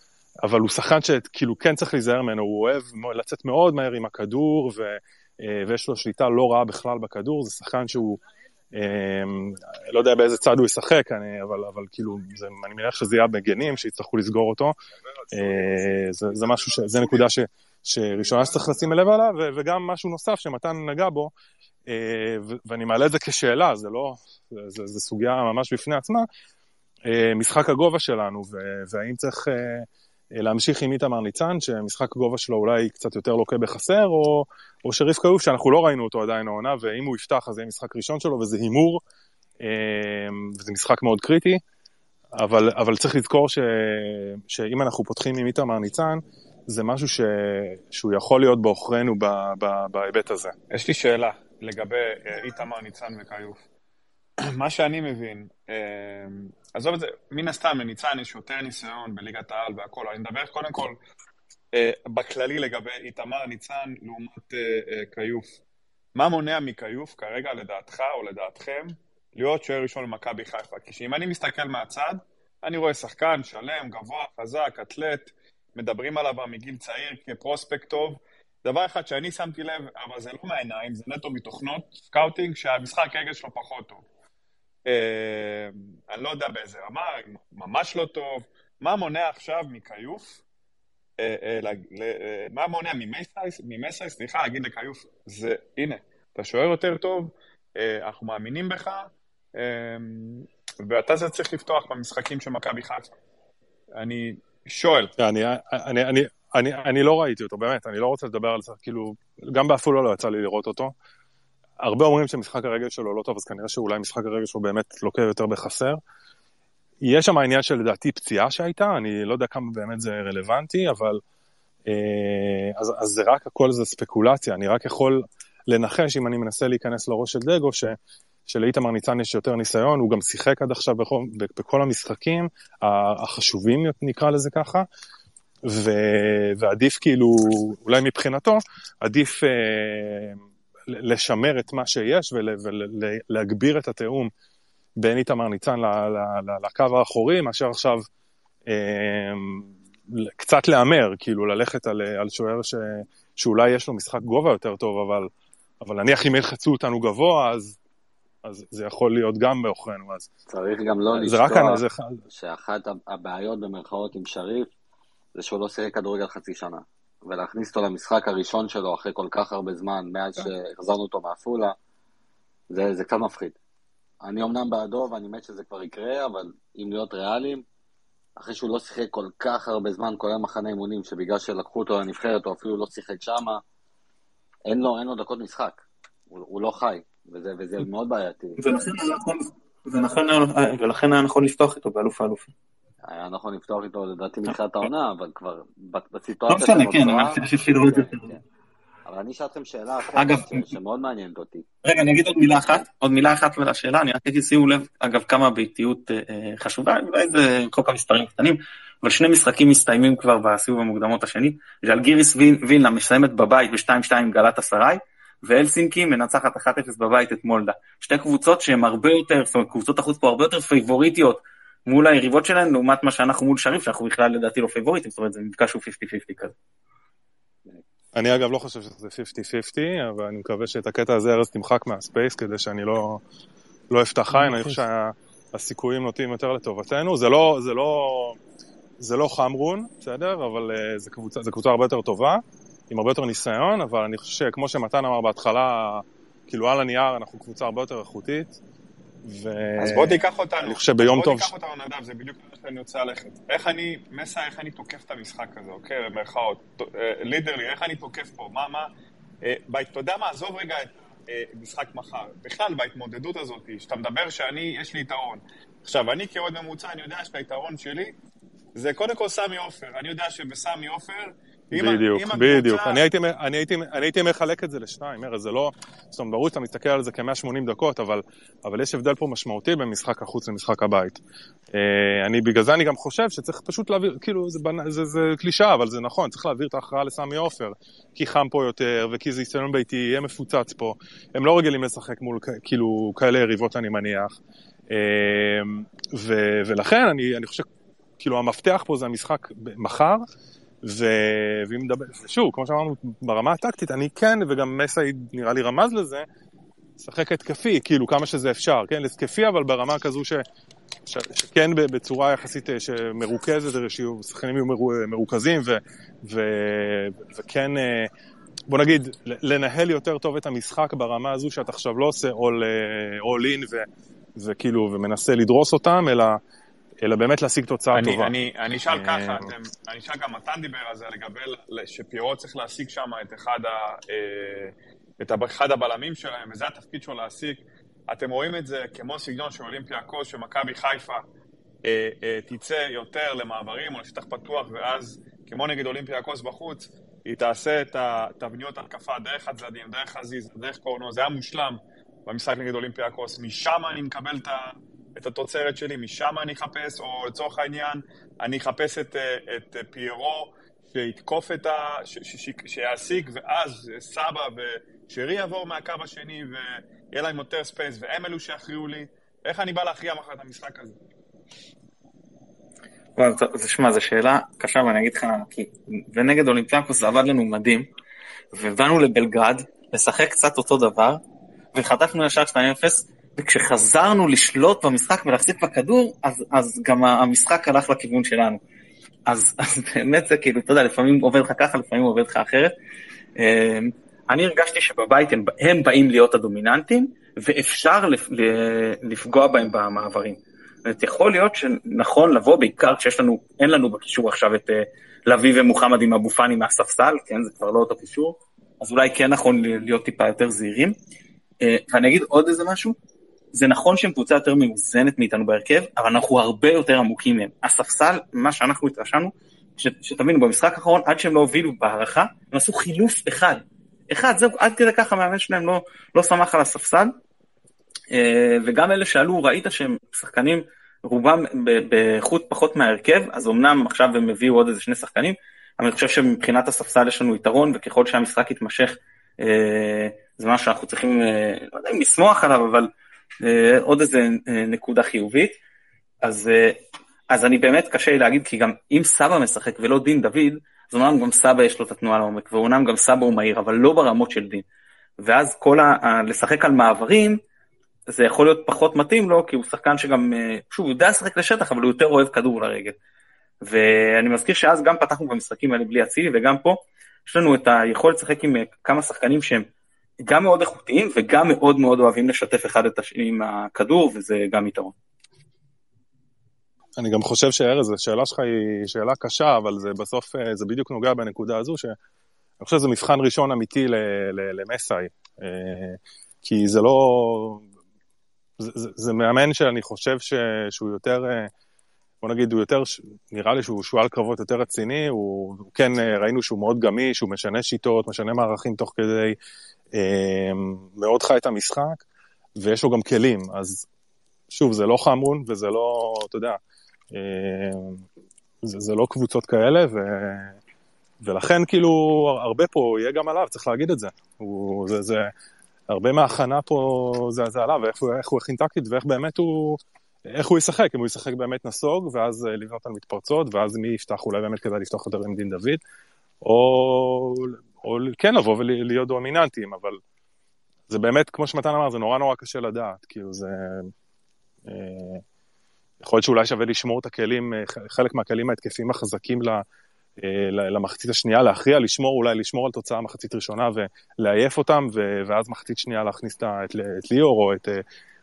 אבל הוא שחקן שכאילו כן צריך להיזהר ממנו, הוא אוהב לצאת מאוד מהר עם הכדור, אה, ויש לו שליטה לא רעה בכלל בכדור, זה שחקן שהוא... אמ, לא יודע באיזה צד הוא ישחק, אני, אבל, אבל כאילו, זה, אני מניח שזה יהיה בגנים שיצטרכו לסגור אותו. אה, זה, זה משהו, ש, זה נקודה ש, שראשונה שצריך לשים לב עליו, וגם משהו נוסף שמתן נגע בו, אה, ואני מעלה את זה כשאלה, זה לא, זה, זה סוגיה ממש בפני עצמה, אה, משחק הגובה שלנו, והאם צריך להמשיך עם איתמר ניצן, שמשחק הגובה שלו אולי קצת יותר לוקה בחסר, או, או שריף כיוף, שאנחנו לא ראינו אותו עדיין העונה, ואם הוא יפתח אז זה יהיה משחק ראשון שלו, וזה הימור, אמ, וזה משחק מאוד קריטי, אבל, אבל צריך לזכור ש, שאם אנחנו פותחים עם איתמר ניצן, זה משהו ש, שהוא יכול להיות בעוכרינו בהיבט הזה. יש לי שאלה לגבי אה, איתמר ניצן וכיוף. מה שאני מבין, אמ, עזוב את זה, מן הסתם לניצן יש יותר ניסיון בליגת העל והכל, אני מדבר קודם כל בכללי לגבי איתמר ניצן לעומת אה, כיוף. מה מונע מכיוף כרגע לדעתך או לדעתכם להיות שוער ראשון למכבי חיפה? כי שאם אני מסתכל מהצד, אני רואה שחקן שלם, גבוה, חזק, אתלט, מדברים עליו מגיל צעיר כ prospect טוב. דבר אחד שאני שמתי לב, אבל זה לא מהעיניים, זה נטו מתוכנות scouting, שהמשחק רגל שלו פחות טוב. אה, אני לא יודע באיזה רמה, ממש לא טוב. מה מונע עכשיו מכיוף? אה, אה, מה מונע ממסי, סליחה, להגיד לכיוף, זה, הנה, אתה שוער יותר טוב, אנחנו מאמינים בך, ואתה זה צריך לפתוח במשחקים של מכבי חיפה. אני שואל. אני, אני לא ראיתי אותו, באמת, אני לא רוצה לדבר על זה, כאילו, גם בעפולה לא יצא לי לראות אותו. הרבה אומרים שמשחק הרגל שלו לא טוב, אז כנראה שאולי משחק הרגל שלו באמת לוקה יותר בחסר. יש שם עניין של לדעתי פציעה שהייתה, אני לא יודע כמה באמת זה רלוונטי, אבל אה, אז, אז זה רק הכל זה ספקולציה, אני רק יכול לנחש אם אני מנסה להיכנס לראש של דגו, ש, שלאיתמר ניצן יש יותר ניסיון, הוא גם שיחק עד עכשיו בכל, בכל המשחקים החשובים, נקרא לזה ככה, ו, ועדיף כאילו, אולי מבחינתו, עדיף אה, לשמר את מה שיש ולהגביר את התיאום בין איתמר ניצן לקו האחורי, מאשר עכשיו אה, קצת להמר, כאילו ללכת על, על שוער ש, שאולי יש לו משחק גובה יותר טוב, אבל, אבל נניח אם ילחצו אותנו גבוה, אז, אז זה יכול להיות גם בעוכרינו. אז... צריך גם לא לשכוח זה... שאחת הבעיות במרכאות עם שריף, זה שהוא לא שיחק כדורגל חצי שנה. ולהכניס אותו למשחק הראשון שלו אחרי כל כך הרבה זמן, מאז כן. שהחזרנו אותו מעפולה, זה, זה קצת מפחיד. אני אמנם בעדו ואני מת שזה כבר יקרה, אבל אם להיות ריאליים, אחרי שהוא לא שיחק כל כך הרבה זמן, כולל מחנה אימונים, שבגלל שלקחו אותו לנבחרת, או אפילו לא שיחק שמה, אין לו, אין לו דקות משחק. הוא, הוא לא חי, וזה, וזה מאוד בעייתי. ולכן היה נכון לפתוח איתו באלוף האלופים. היה נכון לפתוח איתו לדעתי מתחילת העונה, אבל כבר בסיטואציה לא שנוצרה... כן, אבל אבל אני אשאל אתכם שאלה אחרת, שמאוד מעניינת אותי. רגע, אני אגיד עוד מילה אחת, עוד מילה אחת לשאלה, אני רק אגיד, שימו לב, אגב, כמה באיטיות אה, חשובה, אולי זה כל כך מספרים קטנים, אבל שני משחקים מסתיימים כבר בסיבוב המוקדמות השני, ז'לגיריס וילנה מסיימת בבית ב-2-2 עם גלת אסריי, והלסינקי מנצחת 1-0 בבית את מולדה. שתי קבוצות שהן הרבה יותר, זאת אומרת, קבוצות החוץ פה הרבה יותר פייבוריטיות מול היריבות שלהן, לעומת מה שאנחנו מול שריף, שאנחנו בכלל לדעתי לא פייבוריטים, זאת אומרת, זה מפגש שהוא 50-50 כזה. אני אגב לא חושב שזה 50-50, אבל אני מקווה שאת הקטע הזה ארז תמחק מה space, כדי שאני לא, לא אפתח עין, אני חושב שהסיכויים נוטים יותר לטובתנו. זה לא, זה לא, זה לא חמרון, בסדר? אבל uh, זה קבוצה, זה קבוצה הרבה יותר טובה, עם הרבה יותר ניסיון, אבל אני חושב שכמו שמתן אמר בהתחלה, כאילו על הנייר אנחנו קבוצה הרבה יותר איכותית. ו... אז בוא תיקח אותנו. אני חושב ביום טוב... בוא תיקח אותנו, נדב, זה בדיוק מה שאני רוצה ללכת. איך אני, מסע, איך אני תוקף את המשחק הזה, אוקיי? במרכאות. לידרלי, איך אני תוקף פה? מה, מה... אה, אתה יודע מה, עזוב רגע את אה, משחק מחר. בכלל, בהתמודדות הזאת, שאתה מדבר שאני, יש לי יתרון. עכשיו, אני כאוהד ממוצע, אני יודע שהיתרון שלי זה קודם כל סמי עופר. אני יודע שבסמי עופר... בדיוק, בדיוק. אני הייתי, מחלק את זה לשניים, ארז, זה לא... זאת אומרת, ברור שאתה מסתכל על זה כ-180 דקות, אבל, אבל יש הבדל פה משמעותי בין משחק החוץ למשחק הבית. אה, אני, בגלל זה אני גם חושב שצריך פשוט להעביר, כאילו, זה, קלישאה, אבל זה נכון, צריך להעביר את ההכרעה לסמי עופר, כי חם פה יותר, וכי זה יסטיון ביתי, יהיה מפוצץ פה. הם לא רגילים לשחק מול, כאילו, כאלה יריבות, אני מניח. אה, ולכן אני, אני חושב כאילו המפתח פה זה המשחק מחר, ו... נדבר, ושוב, כמו שאמרנו, ברמה הטקטית, אני כן, וגם מסי נראה לי רמז לזה, לשחק התקפי, כאילו כמה שזה אפשר, כן, התקפי, אבל ברמה כזו ש... ש... שכן בצורה יחסית אה, שמרוכזת, ששחקנים יהיו מרוכזים, ו... ו... וכן, אה, בוא נגיד, לנהל יותר טוב את המשחק ברמה הזו שאתה עכשיו לא עושה all, אה, all in ו... וכאילו, ומנסה לדרוס אותם, אלא אלא באמת להשיג תוצאה אני, טובה. אני, אני אשאל אה, ככה, אתם, אני אשאל גם מתן דיבר על זה, לגבי שפירו צריך להשיג שם את אחד, ה, אה, את אחד הבלמים שלהם, וזה התפקיד שלו להשיג. אתם רואים את זה כמו סגנון של אולימפיאקוס, שמכבי חיפה אה, אה, תצא יותר למעברים או לשטח פתוח, ואז, כמו נגד אולימפיאקוס בחוץ, היא תעשה את התבניות התקפה דרך הצדדים, דרך חזיזה, דרך קורנו, זה היה מושלם במשחק נגד אולימפיאקוס. משם אני מקבל את ה... את התוצרת שלי, משם אני אחפש, או לצורך העניין, אני אחפש את, אה, את פיירו שיתקוף את ה... שיעסיק, ואז סבא ושרי יעבור מהקו השני, ויהיה להם יותר space, והם אלו שיכריעו לי. איך אני בא להכריע מחר את המשחק הזה? שמע, זו שאלה קשה, ואני אגיד לך, כי ונגד אולימפיאקוס זה עבד לנו מדהים, ובאנו לבלגרד לשחק קצת אותו דבר, וחטפנו ישר 2-0, וכשחזרנו לשלוט במשחק ולהחזיק בכדור, אז, אז גם המשחק הלך לכיוון שלנו. אז, אז באמת זה כאילו, אתה יודע, לפעמים עובד לך ככה, לפעמים עובד לך אחרת. אמ, אני הרגשתי שבבית הם, הם באים להיות הדומיננטים, ואפשר לפגוע בהם במעברים. זאת אומרת, יכול להיות שנכון לבוא, בעיקר כשיש לנו, אין לנו בקישור עכשיו את אה, לביא ומוחמד עם אבו פאני מהספסל, כן, זה כבר לא אותו קישור, אז אולי כן נכון להיות טיפה יותר זהירים. אה, ואני אגיד עוד איזה משהו, זה נכון שהם קבוצה יותר מאוזנת מאיתנו בהרכב, אבל אנחנו הרבה יותר עמוקים מהם. הספסל, מה שאנחנו התרשמנו, שתבינו, במשחק האחרון, עד שהם לא הובילו בהערכה, הם עשו חילוף אחד. אחד, זהו, עד כדי כך המאמן שלהם לא, לא שמח על הספסל. אה, וגם אלה שעלו, ראית שהם שחקנים, רובם באיכות פחות מההרכב, אז אמנם עכשיו הם הביאו עוד איזה שני שחקנים, אבל אני חושב שמבחינת הספסל יש לנו יתרון, וככל שהמשחק יתמשך, אה, זה משהו שאנחנו צריכים, אה, לא יודע אם לשמוח עליו, אבל עוד איזה אה, נקודה חיובית. אז, אה, אז אני באמת קשה לי להגיד, כי גם אם סבא משחק ולא דין דוד, אז אומנם גם סבא יש לו את התנועה לעומק, ואומנם גם סבא הוא מהיר, אבל לא ברמות של דין. ואז כל. ה לשחק על מעברים, זה יכול להיות פחות מתאים לו, כי הוא שחקן שגם, שוב, הוא יודע לשחק לשטח, אבל הוא יותר אוהב כדור לרגל. ואני מזכיר שאז גם פתחנו במשחקים האלה בלי אצילי, וגם פה יש לנו את היכולת לשחק עם כמה שחקנים שהם גם מאוד איכותיים וגם מאוד מאוד אוהבים לשתף אחד את השני עם הכדור, וזה גם יתרון. אני גם חושב שארז, השאלה שלך היא שאלה קשה, אבל זה בסוף, אה, זה בדיוק נוגע בנקודה הזו, שאני חושב שזה מבחן ראשון אמיתי למסאי, אה, כי זה לא... זה, זה, מאמן שאני חושב ש, שהוא יותר... אה, בוא נגיד, הוא יותר, נראה לי שהוא שועל קרבות יותר רציני, הוא, הוא כן, ראינו שהוא מאוד גמיש, הוא משנה שיטות, משנה מערכים תוך כדי, מאוד חי את המשחק, ויש לו גם כלים, אז שוב, זה לא חמון וזה לא, אתה יודע, זה, זה לא קבוצות כאלה, ו, ולכן כאילו הרבה פה יהיה גם עליו, צריך להגיד את זה. הוא, זה, זה הרבה מההכנה פה זה, זה עליו, איך, איך הוא הכין טקטית ואיך באמת הוא, איך הוא ישחק, אם הוא ישחק באמת נסוג, ואז אה, לבנות על מתפרצות, ואז מי יפתח, אולי באמת כדאי לפתוח יותר עם דין דוד, או, או כן לבוא ולהיות דומיננטיים, אבל זה באמת, כמו שמתן אמר, זה נורא נורא קשה לדעת, כאילו זה... אה, יכול להיות שאולי שווה לשמור את הכלים, אה, חלק מהכלים ההתקפיים החזקים למחצית השנייה, להכריע, לשמור, אולי לשמור על תוצאה מחצית ראשונה ולעייף אותם, ואז מחצית שנייה להכניס את, את ליאור או את,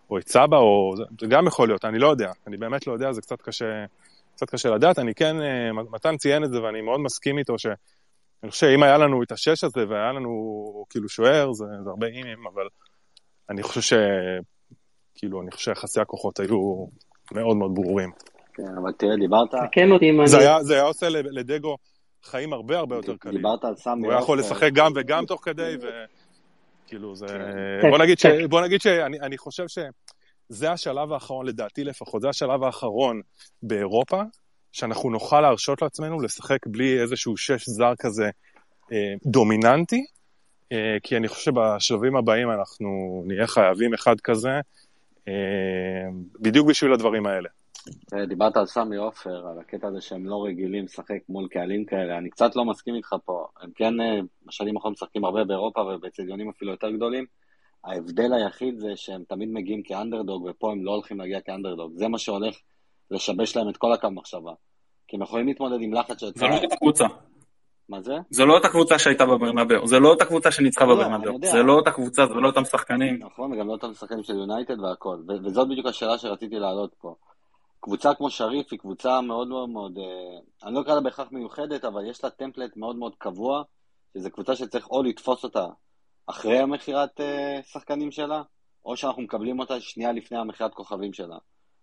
או את סבא, או... זה גם יכול להיות, אני לא יודע. אני באמת לא יודע, זה קצת קשה, קצת קשה לדעת. אני כן, אה, מתן ציין את זה ואני מאוד מסכים איתו, שאני חושב שאם היה לנו את השש הזה והיה לנו כאילו שוער, זה, זה הרבה אימים, אבל אני חושב ש... כאילו, אני חושב שיחסי הכוחות היו מאוד מאוד ברורים. כן, אבל תראה, דיברת... תקן אותי אם אני... זה היה, עושה לדגו חיים הרבה הרבה יותר קלים. דיברת על סמי הוא היה יכול לשחק גם וגם תוך כדי, ו... כאילו זה... כן. בוא נגיד, ש... כן. בוא נגיד שאני חושב שזה השלב האחרון, לדעתי לפחות, זה השלב האחרון באירופה, שאנחנו נוכל להרשות לעצמנו לשחק בלי איזשהו שש זר כזה אה, דומיננטי, אה, כי אני חושב שבשלבים הבאים אנחנו נהיה חייבים אחד כזה, אה, בדיוק בשביל הדברים האלה. אה, דיברת על סמי עופר, על הקטע הזה שהם לא רגילים לשחק מול קהלים כאלה, אני קצת לא מסכים איתך פה. הם כן אה, בשנים האחרונות משחקים הרבה באירופה ובאצטדיונים אפילו יותר גדולים. ההבדל היחיד זה שהם תמיד מגיעים כאנדרדוג, ופה הם לא הולכים להגיע כאנדרדוג. זה מה שהולך לשבש להם את כל הקו מחשבה. כי הם יכולים להתמודד עם לחץ של... זה לא אותה קבוצה. מה זה? זה לא אותה קבוצה שהייתה בברנבאו, זה לא אותה קבוצה שניצחה לא, בברנבאו, זה לא אותה קבוצה, זה לא אותם שחקנים. נכון, וגם לא אותם שחקנים של יונייטד והכל, וזאת בדיוק השאלה שרציתי להעלות פה. קבוצה כמו שריף היא קבוצה מאוד מאוד מאוד, אה, אני לא אקרא לה בהכרח מיוחדת, אבל יש לה טמפלט מאוד מאוד קבוע, שזו קבוצה שצריך או לתפוס אותה אחרי המכירת אה, שחקנים שלה, או שאנחנו מקבלים אותה שנייה לפני המכירת כוכבים שלה.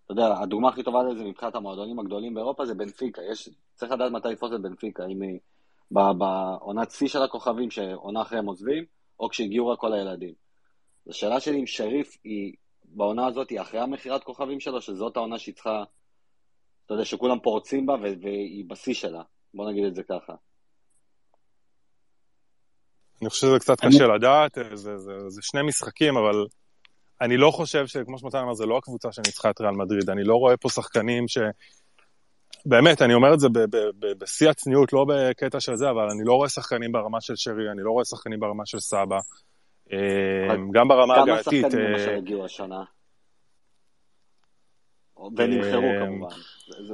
אתה יודע, הדוגמה הכי טובה לזה מבחינת המועדונים הגדולים באירופה זה בנפיקה, יש, צריך לדעת מתי לתפוס את בנפיקה, אם היא בעונת שיא של הכוכבים שעונה אחרי הם עוזבים, או כשהגיעו רק כל הילדים. השאלה שלי אם שריף היא בעונה הזאת אחרי המכירת כוכבים שלו, שזאת העונה שהיא צריכה, אתה יודע, שכולם פורצים בה והיא בשיא שלה. בוא נגיד את זה ככה. אני חושב שזה קצת קשה לדעת, זה, זה, זה, זה שני משחקים, אבל אני לא חושב שכמו שמתן אמר, זה לא הקבוצה שניצחה את ריאל מדריד, אני לא רואה פה שחקנים ש... באמת, אני אומר את זה בשיא הצניעות, לא בקטע של זה, אבל אני לא רואה שחקנים ברמה של שרי, אני לא רואה שחקנים ברמה של סבא. אה, גם ברמה הגעתית... כמה שחקנים למשל הגיעו השנה? ונמכרו אה, כמובן.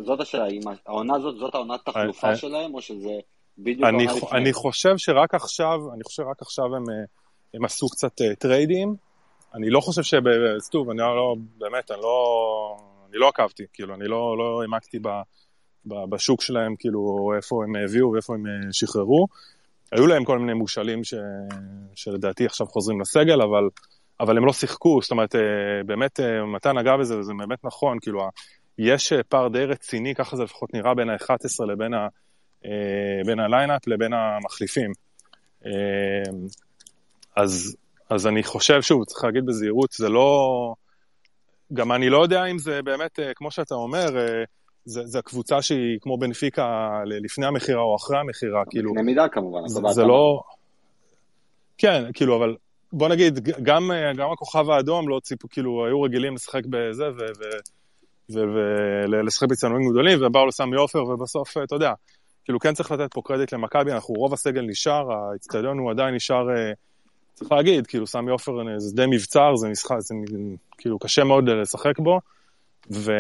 זאת השאלה, העונה הזאת, זאת העונת תחלופה אה, שלהם, או שזה בדיוק העונה לפני? אני חושב שרק עכשיו, אני חושב שרק עכשיו הם, עשו קצת טריידים. אני לא חושב שב... שוב, אני לא, באמת, אני לא, אני לא עקבתי, כאילו, אני לא, לא העמקתי בשוק שלהם, כאילו, איפה הם הביאו ואיפה הם שחררו. היו להם כל מיני מושאלים ש... שלדעתי עכשיו חוזרים לסגל, אבל, אבל הם לא שיחקו, זאת אומרת, אה, באמת, אה, מתן נגע בזה, וזה באמת נכון, כאילו, יש אה, פער די רציני, ככה זה לפחות נראה בין ה-11 לבין ה... בין הליינאפ לבין המחליפים. אז, אז אני חושב, שוב, צריך להגיד בזהירות, זה לא... גם אני לא יודע אם זה באמת, כמו שאתה אומר, זה, זה הקבוצה שהיא כמו בנפיקה לפני המכירה או אחרי המכירה, כאילו... בקנה מידה כמובן, זה, זה לא... כן, כאילו, אבל בוא נגיד, גם, גם הכוכב האדום לא ציפו, כאילו, היו רגילים לשחק בזה ולשחק בצנועים גדולים, ובאו לסמי עופר, ובסוף, אתה יודע, כאילו, כן צריך לתת פה קרדיט למכבי, אנחנו, רוב הסגל נשאר, האצטדיון הוא עדיין נשאר, אה, צריך להגיד, כאילו, סמי עופר זה די מבצר, זה משחק, זה כאילו, קשה מאוד לשחק בו, ו...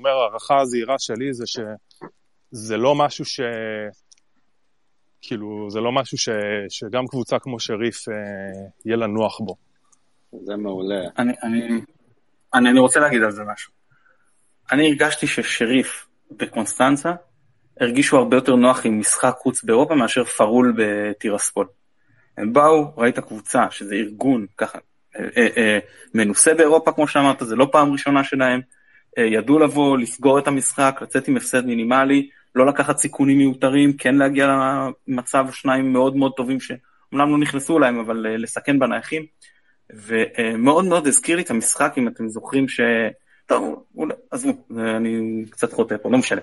אומר, הערכה הזהירה שלי זה שזה לא משהו ש... כאילו, זה לא משהו ש... שגם קבוצה כמו שריף אה, יהיה לה נוח בו. זה מעולה. אני, אני, אני, אני רוצה להגיד על זה משהו. אני הרגשתי ששריף וקונסטנצה הרגישו הרבה יותר נוח עם משחק חוץ באירופה מאשר פרול בטירספול. הם באו, ראית קבוצה, שזה ארגון ככה, מנוסה באירופה כמו שאמרת, זה לא פעם ראשונה שלהם, ידעו לבוא, לסגור את המשחק, לצאת עם הפסד מינימלי, לא לקחת סיכונים מיותרים, כן להגיע למצב שניים מאוד מאוד טובים שאומנם לא נכנסו להם, אבל לסכן בנייחים. ומאוד מאוד הזכיר לי את המשחק, אם אתם זוכרים ש... טוב, עזבו, אני קצת חוטא פה, לא משנה.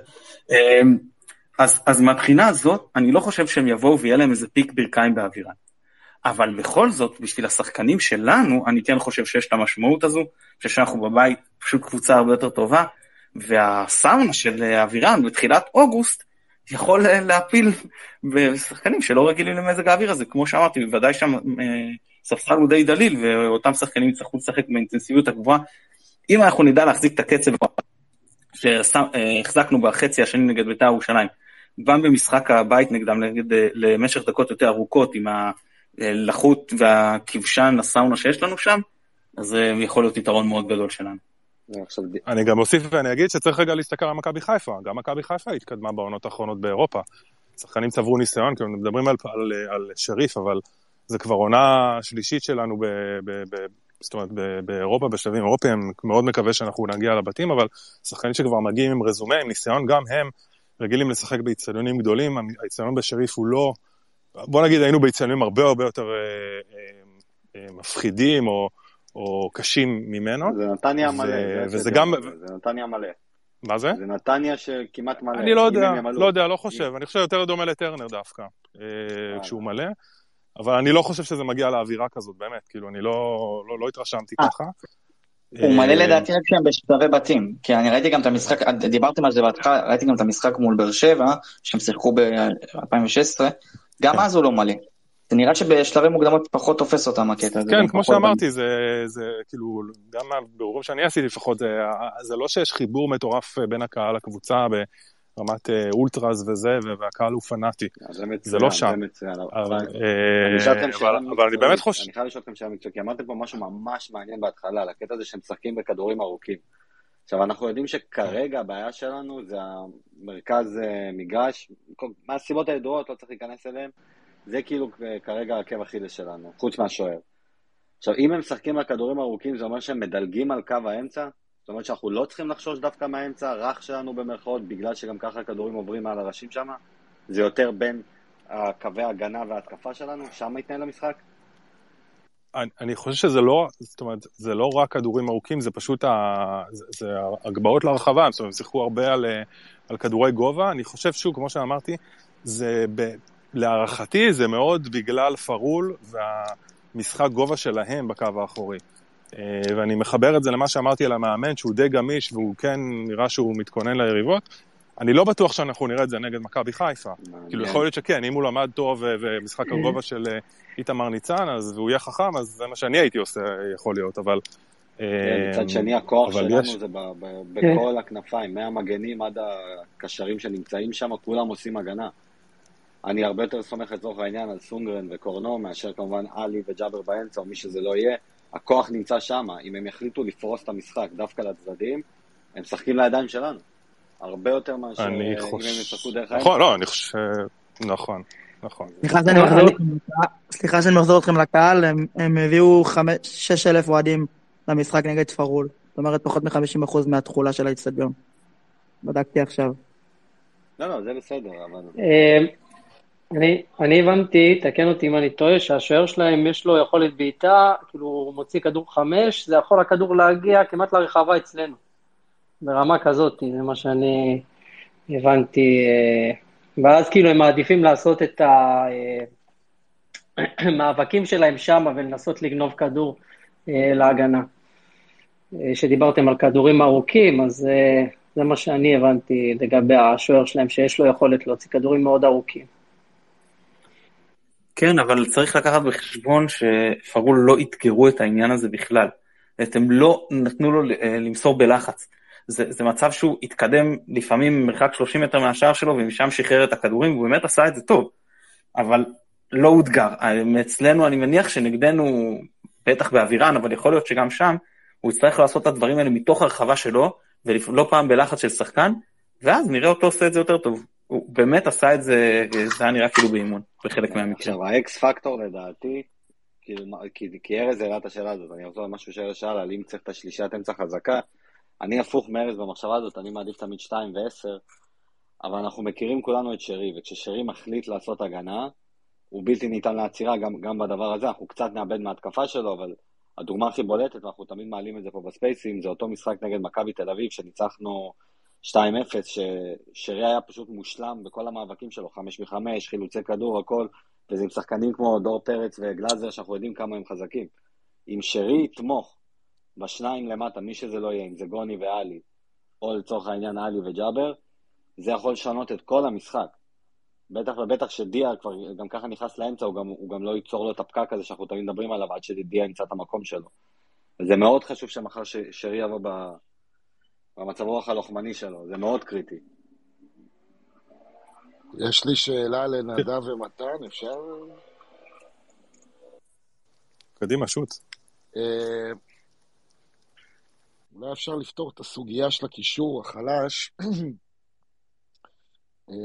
אז, אז מהבחינה הזאת, אני לא חושב שהם יבואו ויהיה להם איזה פיק ברכיים באווירה. אבל בכל זאת, בשביל השחקנים שלנו, אני כן חושב שיש את המשמעות הזו, שאנחנו בבית פשוט קבוצה הרבה יותר טובה, והסאונה של אבירן בתחילת אוגוסט יכול להפיל בשחקנים שלא רגילים למזג האוויר הזה, כמו שאמרתי, בוודאי שם אה, ספסל הוא די דליל, ואותם שחקנים יצטרכו לשחק באינטנסיביות הגבוהה. אם אנחנו נדע להחזיק את הקצב שהחזקנו בחצי השני נגד בית"ר ירושלים, גם במשחק הבית נגדם נגד, אה, למשך דקות יותר ארוכות עם הלחות והכבשן, הסאונה שיש לנו שם, אז זה יכול להיות יתרון מאוד גדול שלנו. אני גם אוסיף ואני אגיד שצריך רגע להסתכל על מכבי חיפה, גם מכבי חיפה התקדמה בעונות האחרונות באירופה. שחקנים צברו ניסיון, כאילו מדברים על, על, על שריף, אבל זה כבר עונה שלישית שלנו, ב, ב, ב, זאת אומרת, באירופה, בשלבים אירופיים, אני מאוד מקווה שאנחנו נגיע לבתים, אבל שחקנים שכבר מגיעים עם רזומה, עם ניסיון, גם הם רגילים לשחק באיצטדיונים גדולים, האיצטדיון בשריף הוא לא, בוא נגיד היינו באיצטדיונים הרבה הרבה יותר אה, אה, אה, מפחידים או, או קשים ממנו. זה נתניה מלא, זה, וזה גם... זה נתניה מלא. מה זה? זה נתניה שכמעט מלא. אני לא יודע, לא יודע, לא חושב, אני חושב יותר דומה לטרנר דווקא, כשהוא מלא. אבל אני לא חושב שזה מגיע לאווירה כזאת, באמת, כאילו, אני לא, לא, לא התרשמתי ככה. הוא מלא לדעתי רק שהם בשלבי בתים, כי אני ראיתי גם את המשחק, דיברתם על זה בהתחלה, ראיתי גם את המשחק מול באר שבע, שהם שיחקו ב-2016, גם כן. אז הוא לא מלא. זה נראה שבשלבי מוקדמות פחות תופס אותם הקטע הזה. כן, כמו שאמרתי, זה, זה כאילו, גם מהבירורים שאני עשיתי לפחות, זה, זה לא שיש חיבור מטורף בין הקהל לקבוצה רמת אה, אולטראז וזה, והקהל הוא פנאטי. זה לא שם. מצוין, אבל אני באמת חושב... אני חייב לשאול אתכם שאלה מקצועית, כי אמרתם פה משהו ממש מעניין בהתחלה, על הקטע הזה שהם משחקים בכדורים ארוכים. עכשיו, אנחנו יודעים שכרגע הבעיה שלנו זה המרכז אה, מגרש, מהסיבות הידועות, לא צריך להיכנס אליהן, זה כאילו כרגע העקב אכילס שלנו, חוץ מהשוער. עכשיו, אם הם משחקים על כדורים ארוכים, זה אומר שהם מדלגים על קו האמצע, זאת אומרת שאנחנו לא צריכים לחשוש דווקא מהאמצע הרך שלנו במרכאות, בגלל שגם ככה הכדורים עוברים מעל הראשים שם? זה יותר בין קווי ההגנה וההתקפה שלנו? שם יתנהל המשחק? אני, חושב שזה לא, זאת אומרת, זה לא רק כדורים ארוכים, זה פשוט ה, זה, זה הגבהות להרחבה, זאת אומרת, הם שיחקו הרבה על, על כדורי גובה. אני חושב, שוב, כמו שאמרתי, זה ב, להערכתי זה מאוד בגלל פרול והמשחק גובה שלהם בקו האחורי. אה, ואני מחבר את זה למה שאמרתי על המאמן, שהוא די גמיש והוא כן נראה שהוא מתכונן ליריבות. אני לא בטוח שאנחנו נראה את זה נגד מכבי חיפה. כאילו, יכול להיות שכן, אם הוא למד טוב ומשחק הגובה של אה, איתמר ניצן, אז הוא יהיה חכם, אז זה מה שאני הייתי עושה, יכול להיות, אבל... כן, מצד אה, שני, הכוח שלנו זה בכל הכנפיים, מהמגנים עד הקשרים שנמצאים שם, כולם עושים הגנה. אני הרבה יותר סומך לצורך העניין על סונגרן וקורנו, מאשר כמובן עלי וג'אבר באמצע, או מי שזה לא יהיה. הכוח נמצא שם, אם הם יחליטו לפרוס את המשחק דווקא לצדדים, הם משחקים לידיים שלנו. הרבה יותר מאשר אם הם ישחקו דרך האמצע. נכון, לא, אני חושב... נכון, נכון. סליחה שאני מחזור אתכם לקהל, הם הביאו 6 אלף אוהדים למשחק נגד ספרול. זאת אומרת, פחות מ-50% מהתכולה של האיצטדיון. בדקתי עכשיו. לא, לא, זה בסדר, אבל... אה, אני, אני הבנתי, תקן אותי אם אני טועה, שהשוער שלהם יש לו יכולת בעיטה, כאילו הוא מוציא כדור חמש, זה יכול הכדור להגיע כמעט לרחבה אצלנו. ברמה כזאת, זה מה שאני הבנתי. אה, ואז כאילו הם מעדיפים לעשות את המאבקים אה, שלהם שם ולנסות לגנוב כדור אה, להגנה. כשדיברתם על כדורים ארוכים, אז זה מה שאני הבנתי לגבי השוער שלהם, שיש לו יכולת להוציא כדורים מאוד ארוכים. כן, אבל צריך לקחת בחשבון שפרול לא אתגרו את העניין הזה בכלל. הם לא נתנו לו אה, למסור בלחץ. זה, זה מצב שהוא התקדם לפעמים מרחק 30 מטר מהשער שלו ומשם שחרר את הכדורים והוא באמת עשה את זה טוב. אבל לא אותגר. אצלנו אני מניח שנגדנו, בטח באווירן, אבל יכול להיות שגם שם, הוא יצטרך לעשות את הדברים האלה מתוך הרחבה שלו, ולא פעם בלחץ של שחקן, ואז נראה אותו עושה את זה יותר טוב. הוא באמת עשה את זה, זה היה נראה כאילו באימון, בחלק מהמקרים. עכשיו, האקס פקטור לדעתי, כאילו, כי, כי ארז הראה את השאלה הזאת, אני רוצה משהו שארז שאל על אם צריך את השלישת אמצע חזקה, אני הפוך מארז במחשבה הזאת, אני מעדיף תמיד 2 ו-10, אבל אנחנו מכירים כולנו את שרי, וכששרי מחליט לעשות הגנה, הוא בלתי ניתן לעצירה גם, גם בדבר הזה, אנחנו קצת נאבד מההתקפה שלו, אבל הדוגמה הכי בולטת, ואנחנו תמיד מעלים את זה פה בספייסים, זה אותו משחק נגד מכבי תל אביב, שניצחנו 2-0, ששרי היה פשוט מושלם בכל המאבקים שלו, 5 מ-5, חילוצי כדור, הכל, וזה עם שחקנים כמו דור פרץ וגלאזר, שאנחנו יודעים כמה הם חזקים. אם שרי יתמוך בשניים למטה, מי שזה לא יהיה, אם זה גוני ואלי, או לצורך העניין עלי וג'אבר, זה יכול לשנות את כל המשחק. בטח ובטח שדיה כבר גם ככה נכנס לאמצע, הוא גם, הוא גם לא ייצור לו את הפקק הזה שאנחנו תמיד מדברים עליו עד שדיה ימצא את המקום שלו. זה מאוד חשוב שמחר שרי יבוא במצב רוח הלוחמני שלו, זה מאוד קריטי. יש לי שאלה לנדב ומתן, אפשר? קדימה, שוט. אה, אולי אפשר לפתור את הסוגיה של הקישור החלש אה,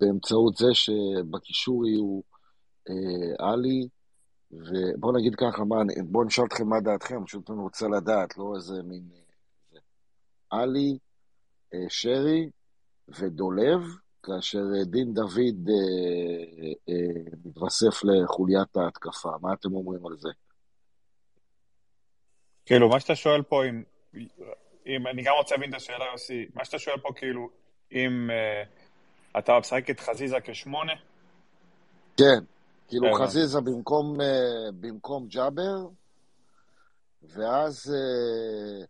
באמצעות זה שבקישור יהיו אה, עלי, ובואו נגיד ככה, בואו נשאל אתכם מה דעתכם, פשוט אני רוצה לדעת, לא איזה מין... עלי, שרי ודולב, כאשר דין דוד אה, אה, מתווסף לחוליית ההתקפה. מה אתם אומרים על זה? כאילו, מה שאתה שואל פה, אם, אם אני גם רוצה להבין את השאלה, יוסי, מה שאתה שואל פה, כאילו, אם uh, אתה משחק את חזיזה כשמונה? כן, כאילו yeah, חזיזה במקום, uh, במקום ג'אבר, ואז uh,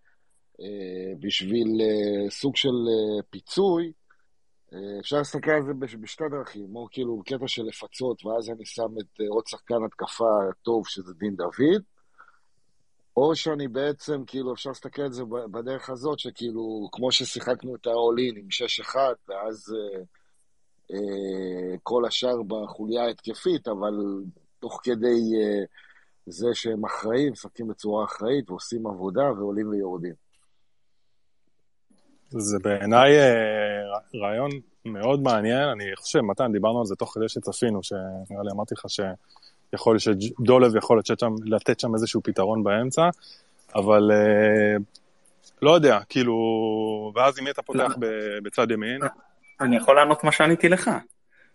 uh, בשביל uh, סוג של uh, פיצוי, uh, אפשר להסתכל על זה בשתי דרכים, או כאילו קטע של לפצות, ואז אני שם את uh, עוד שחקן התקפה טוב, שזה דין דוד, או שאני בעצם, כאילו, אפשר להסתכל על זה בדרך הזאת, שכאילו, כמו ששיחקנו את האולין עם 6-1, ואז אה, אה, כל השאר בחוליה ההתקפית, אבל תוך כדי אה, זה שהם אחראים, משחקים בצורה אחראית ועושים עבודה ועולים ויורדים. זה בעיניי אה, רעיון מאוד מעניין, אני חושב, מתן, דיברנו על זה תוך כדי שצפינו, שנראה לי אמרתי לך ש... יכול להיות שדולב יכול לתת שם, לתת שם איזשהו פתרון באמצע, אבל אה, לא יודע, כאילו, ואז אם אתה פותח לא. בצד ימין... אני יכול לענות מה שעניתי לך.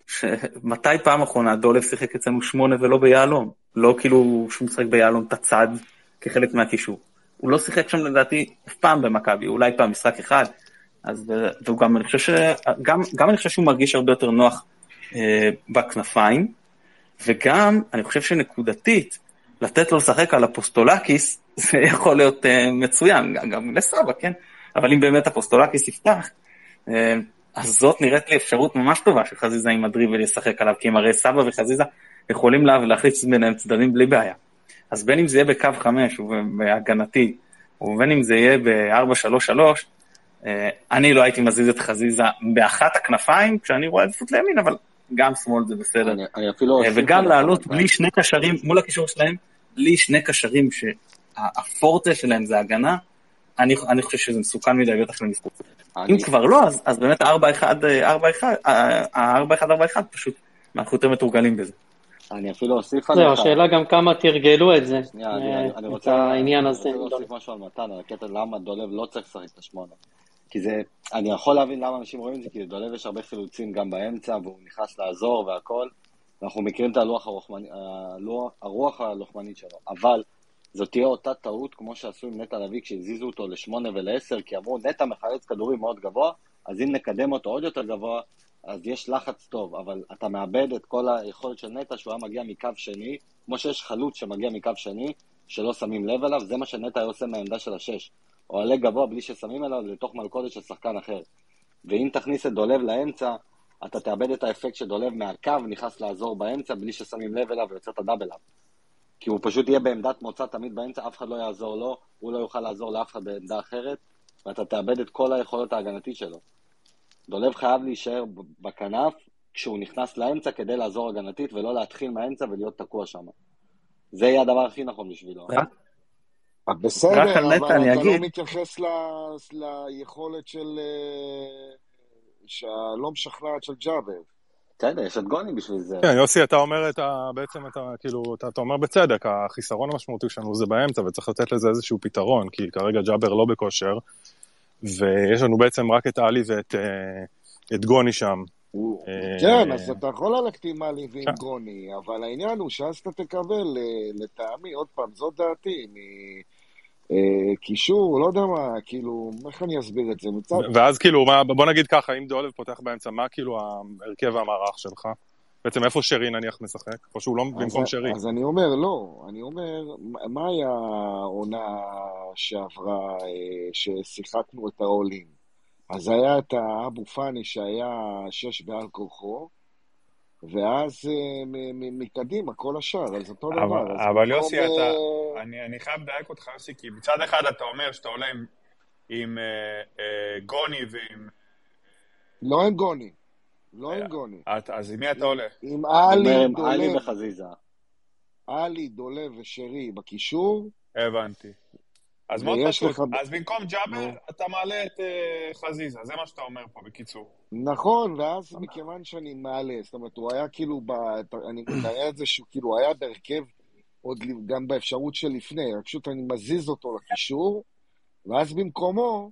שמתי פעם אחרונה דולב שיחק אצלנו שמונה ולא ביהלום? לא כאילו שהוא משחק ביהלום את הצד כחלק מהקישור. הוא לא שיחק שם לדעתי אף פעם במכבי, אולי פעם משחק אחד. אז והוא גם, אני חושב שגם גם אני חושב שהוא מרגיש הרבה יותר נוח אה, בכנפיים, וגם, אני חושב שנקודתית, לתת לו לשחק על אפוסטולקיס, זה יכול להיות uh, מצוין, גם, גם לסבא, כן? אבל אם באמת אפוסטולקיס יפתח, uh, אז זאת נראית לי אפשרות ממש טובה שחזיזה עם הדריבל ישחק עליו, כי הם הרי סבא וחזיזה יכולים לה, להחליץ ביניהם צדדים בלי בעיה. אז בין אם זה יהיה בקו 5 ובהגנתי, ובין אם זה יהיה ב-4-3-3, uh, אני לא הייתי מזיז את חזיזה באחת הכנפיים כשאני רואה עדיפות לימין, אבל גם שמאל זה בסדר. אני, אני אפילו... אה, וגם לעלות בלי שני קשרים, מול הקישור שלהם, בלי שני קשרים שהפורטה שלהם זה הגנה, אני, אני חושב שזה מסוכן מדי, בטח למספור. אני... אם כבר לא, אז, אז באמת ה-4-1-4-1 פשוט, אנחנו יותר מתורגלים בזה. אני אפילו אוסיף עליך. זהו, השאלה גם כמה תרגלו את זה, את העניין הזה. אני רוצה להוסיף משהו על מתן, על הקטע למה דולב לא צריך לשחק את השמונה. כי זה, אני יכול להבין למה אנשים רואים את זה, כי לדולב יש הרבה חילוצים גם באמצע, והוא נכנס לעזור והכל, ואנחנו מכירים את הלוח הרוחמני, הלוח, הרוח הלוחמנית שלו, אבל זאת תהיה אותה טעות כמו שעשו עם נטע לביא כשהזיזו אותו לשמונה ולעשר, כי אמרו נטע מחלץ כדורים מאוד גבוה, אז אם נקדם אותו עוד יותר גבוה, אז יש לחץ טוב, אבל אתה מאבד את כל היכולת של נטע שהוא היה מגיע מקו שני, כמו שיש חלוץ שמגיע מקו שני, שלא שמים לב אליו, זה מה שנטע עושה מהעמדה של השש. או עלה גבוה בלי ששמים אליו לתוך מלכודת של שחקן אחר. ואם תכניס את דולב לאמצע, אתה תאבד את האפקט שדולב מהקו נכנס לעזור באמצע בלי ששמים לב אליו ויוצא את הדאבל אפ. כי הוא פשוט יהיה בעמדת מוצא תמיד באמצע, אף אחד לא יעזור לו, הוא לא יוכל לעזור לאף אחד בעמדה אחרת, ואתה תאבד את כל היכולת ההגנתית שלו. דולב חייב להישאר בכנף כשהוא נכנס לאמצע כדי לעזור הגנתית ולא להתחיל מהאמצע ולהיות תקוע שם. זה יהיה הדבר הכי נכון בשבילו. בסדר, אבל אתה לא אגיד... לא מתייחס ל... ליכולת של... אה, שהלא משכנעת של ג'אבר. בסדר, יש את גוני בשביל זה. כן, יוסי, אתה אומר את ה... בעצם אתה, כאילו, אתה, אתה אומר בצדק, החיסרון המשמעותי שלנו זה באמצע, וצריך לתת לזה איזשהו פתרון, כי כרגע ג'אבר לא בכושר, ויש לנו בעצם רק את עלי ואת את גוני שם. כן, אז אתה יכול ללכת עם עלי ועם כן. גוני, אבל העניין הוא שאז אתה תקבל, לטעמי, עוד פעם, זאת דעתי, אה, קישור, לא יודע מה, כאילו, איך אני אסביר את זה? מצד... ואז כאילו, מה, בוא נגיד ככה, אם דולב פותח באמצע, מה כאילו ההרכב והמערך שלך? בעצם איפה שרי נניח משחק? או שהוא לא במקום שרי? אז אני אומר, לא, אני אומר, מה היה העונה שעברה, אה, ששיחקנו את העולים? אז היה את האבו פאני שהיה שש בעל כורחו, ואז אה, מקדימה כל השאר, אז אותו דבר. אבל יוסי, אתה, אה, אני חייב לדייק אותך, יוסי, כי מצד אחד אתה אומר שאתה עולה עם אה, גוני ועם... לא עם גוני. לא עם גוני. אז עם מי אתה עולה? עם עלי, דולב. עלי וחזיזה. עלי, דולב ושרי בקישור. הבנתי. אז מאוד פשוט, לך... אז במקום ג'אבר, אתה מעלה את uh, חזיזה, זה מה שאתה אומר פה, בקיצור. נכון, ואז מכיוון שאני מעלה, זאת אומרת, הוא היה כאילו, ב... אני מתאר את זה שהוא כאילו היה בהרכב עוד גם באפשרות שלפני, רק פשוט אני מזיז אותו לקישור, ואז במקומו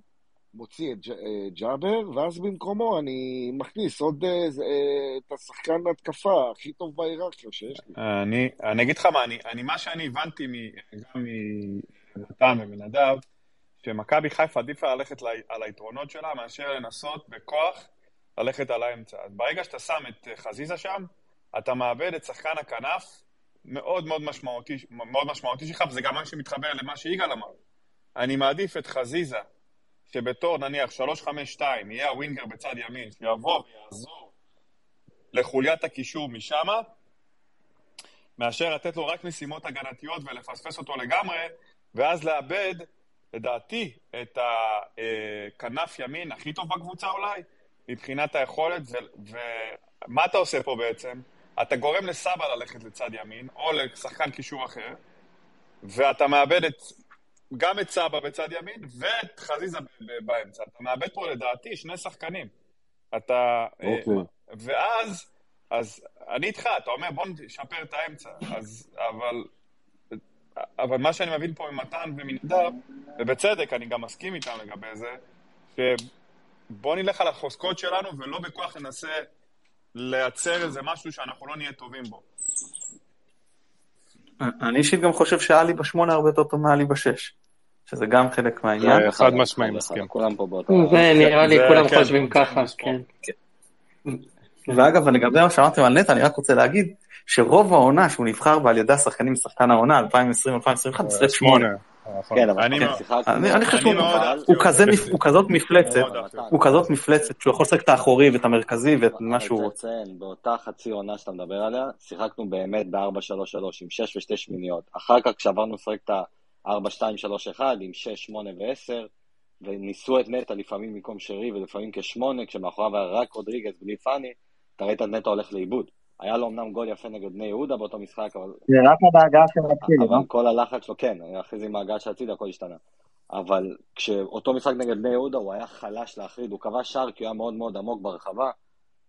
מוציא את אה, ג'אבר, ואז במקומו אני מכניס עוד uh, את השחקן התקפה הכי טוב בהיררכיה שיש לי. אני, אני אגיד לך מה, אני, אני, מה שאני הבנתי גם נתן ומנדב, שמכבי חיפה עדיפה ללכת על היתרונות שלה מאשר לנסות בכוח ללכת על האמצע. אז ברגע שאתה שם את חזיזה שם, אתה מאבד את שחקן הכנף מאוד מאוד משמעותי, מאוד משמעותי שלך, וזה גם מה שמתחבר למה שיגאל אמר. אני מעדיף את חזיזה, שבתור נניח 3-5-2 יהיה הווינגר בצד ימין, שיבוא ויעזור לחוליית הקישור משמה, מאשר לתת לו רק משימות הגנתיות ולפספס אותו לגמרי, ואז לאבד, לדעתי, את הכנף ימין הכי טוב בקבוצה אולי, מבחינת היכולת, ומה אתה עושה פה בעצם? אתה גורם לסבא ללכת לצד ימין, או לשחקן קישור אחר, ואתה מאבד את, גם את סבא בצד ימין, ואת חזיזה באמצע. אתה מאבד פה לדעתי שני שחקנים. אתה... Okay. אה, אוקיי. ואז, אז אני איתך, אתה אומר בוא נשפר את האמצע, אז, אבל אבל מה שאני מבין פה ממתן ומנדב, ובצדק, אני גם מסכים איתם לגבי זה, שבוא נלך על החוזקות שלנו ולא בכוח ננסה לייצר איזה משהו שאנחנו לא נהיה טובים בו. אני אישית גם חושב שאלי בשמונה הרבה יותר טוב מאלי בשש. שזה גם חלק מהעניין. חד משמעי מסכים. כולם פה באותו... זה נראה לי, כולם כן, חושבים ככה, כן. ואגב, לגבי מה שאמרתם על נטע, אני רק רוצה להגיד, שרוב העונה שהוא נבחר בה על ידי השחקנים משחקן העונה 2020-2021 זה סלט שמונה. כן, אבל אני חושב שהוא כזאת מפלצת, הוא כזאת מפלצת שהוא יכול לשחק את האחורי ואת המרכזי ואת מה שהוא רוצה. באותה חצי עונה שאתה מדבר עליה, שיחקנו באמת ב-4-3-3 עם 6 ו-2 שמיניות. אחר כך כשעברנו לשחק את ה-4-2-3-1 עם 6, 8 ו-10, וניסו את נטע לפעמים במקום שרי ולפעמים כשמונה, כשמאחוריו היה רק רודריגז בלי פאני, אתה ראית את נטע הולך לאיבוד. היה לו אמנם גול יפה נגד בני יהודה באותו משחק, אבל... זה רק בהגעה של אצילי, אבל כל הלחץ שלו, כן, אחרי זה עם ההגעה של אצילי הכל השתנה. אבל כשאותו משחק נגד בני יהודה הוא היה חלש להחריד, הוא קבע שער כי הוא היה מאוד מאוד עמוק ברחבה,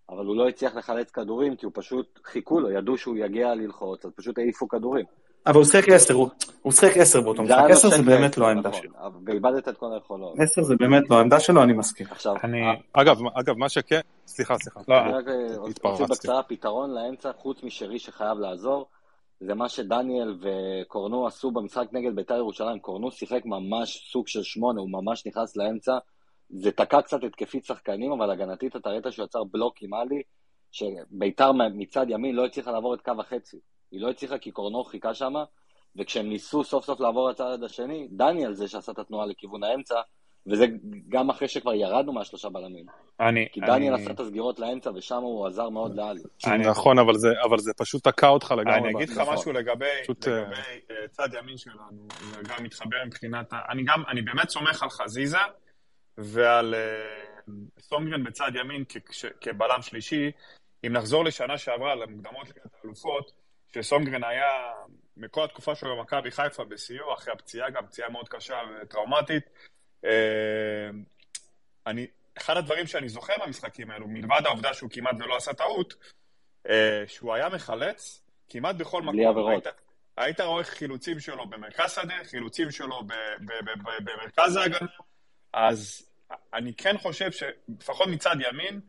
אבל הוא לא הצליח לחלץ כדורים כי הוא פשוט חיכו לו, ידעו שהוא יגיע ללחוץ, אז פשוט העיפו כדורים. אבל הוא שיחק עשר, הוא שיחק עשר באותו משחק, עשר זה באמת לא העמדה שלו. ואיבדת את כל היכולות. עשר זה באמת לא העמדה שלו, אני מסכים. עכשיו, אגב, מה שכן, סליחה, סליחה. לא, אני רק רוצה בקצרה פתרון לאמצע, חוץ משרי שחייב לעזור, זה מה שדניאל וקורנו עשו במשחק נגד בית"ר ירושלים. קורנו שיחק ממש סוג של שמונה, הוא ממש נכנס לאמצע. זה תקע קצת התקפית שחקנים, אבל הגנתית אתה ראית שהוא יצר בלוק עם עלי, שבית"ר מצד ימין לא הצליחה לעבור את קו החצי. היא לא הצליחה כי קורנו חיכה שם, וכשהם ניסו סוף סוף לעבור לצד השני, דניאל זה שעשה את התנועה לכיוון האמצע, וזה גם אחרי שכבר ירדנו מהשלושה בלמים. אני... כי דניאל אני... עשה את הסגירות לאמצע, ושם הוא עזר מאוד לאלי. אני... נכון, אבל זה, אבל זה פשוט תקע אותך לגמרי. אני אגיד לך משהו לגבי, פשוט... לגבי uh, צד ימין שלנו, זה גם מתחבר מבחינת... אני גם, אני באמת סומך על חזיזה ועל uh, סונגרן בצד ימין כ- כבלם שלישי. אם נחזור לשנה שעברה, למוקדמות ליגת האלופות, שסונגרן היה מכל התקופה שלו במכבי חיפה בסיוע, אחרי הפציעה, גם פציעה מאוד קשה וטראומטית. אה, אני, אחד הדברים שאני זוכר במשחקים האלו, מלבד העובדה שהוא כמעט ולא עשה טעות, שהוא היה מחלץ כמעט בכל מקום. היית, היית רואה חילוצים שלו במרכז שדה, חילוצים שלו במרכז ההגנה, אז אני כן חושב שלפחות מצד ימין,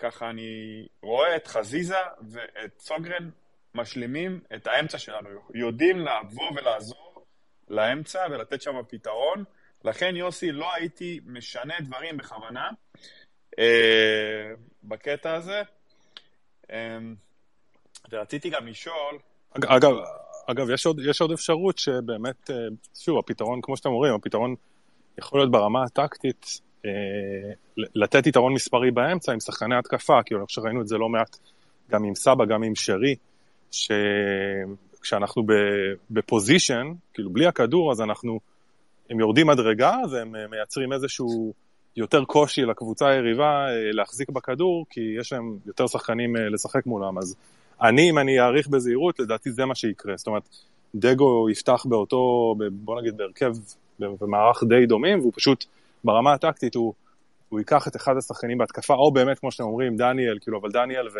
ככה אני רואה את חזיזה ואת סוגרן משלימים את האמצע שלנו, יודעים לבוא ולעזור לאמצע ולתת שם פתרון. לכן, יוסי, לא הייתי משנה דברים בכוונה אה, בקטע הזה. אה, ורציתי גם לשאול... אגב, אגב יש, עוד, יש עוד אפשרות שבאמת, אה, שוב, הפתרון, כמו שאתם אומרים, הפתרון יכול להיות ברמה הטקטית, אה, לתת יתרון מספרי באמצע עם שחקני התקפה, כאילו, ראינו את זה לא מעט גם עם סבא, גם עם שרי, שכשאנחנו בפוזיישן, כאילו בלי הכדור, אז אנחנו, הם יורדים מדרגה והם אה, מייצרים איזשהו יותר קושי לקבוצה היריבה אה, להחזיק בכדור, כי יש להם יותר שחקנים אה, לשחק מולם. אז אני, אם אני אעריך בזהירות, לדעתי זה מה שיקרה. זאת אומרת, דגו יפתח באותו, בוא נגיד בהרכב, במערך די דומים, והוא פשוט, ברמה הטקטית, הוא, הוא ייקח את אחד השחקנים בהתקפה, או באמת, כמו שאתם אומרים, דניאל, כאילו, אבל דניאל ו...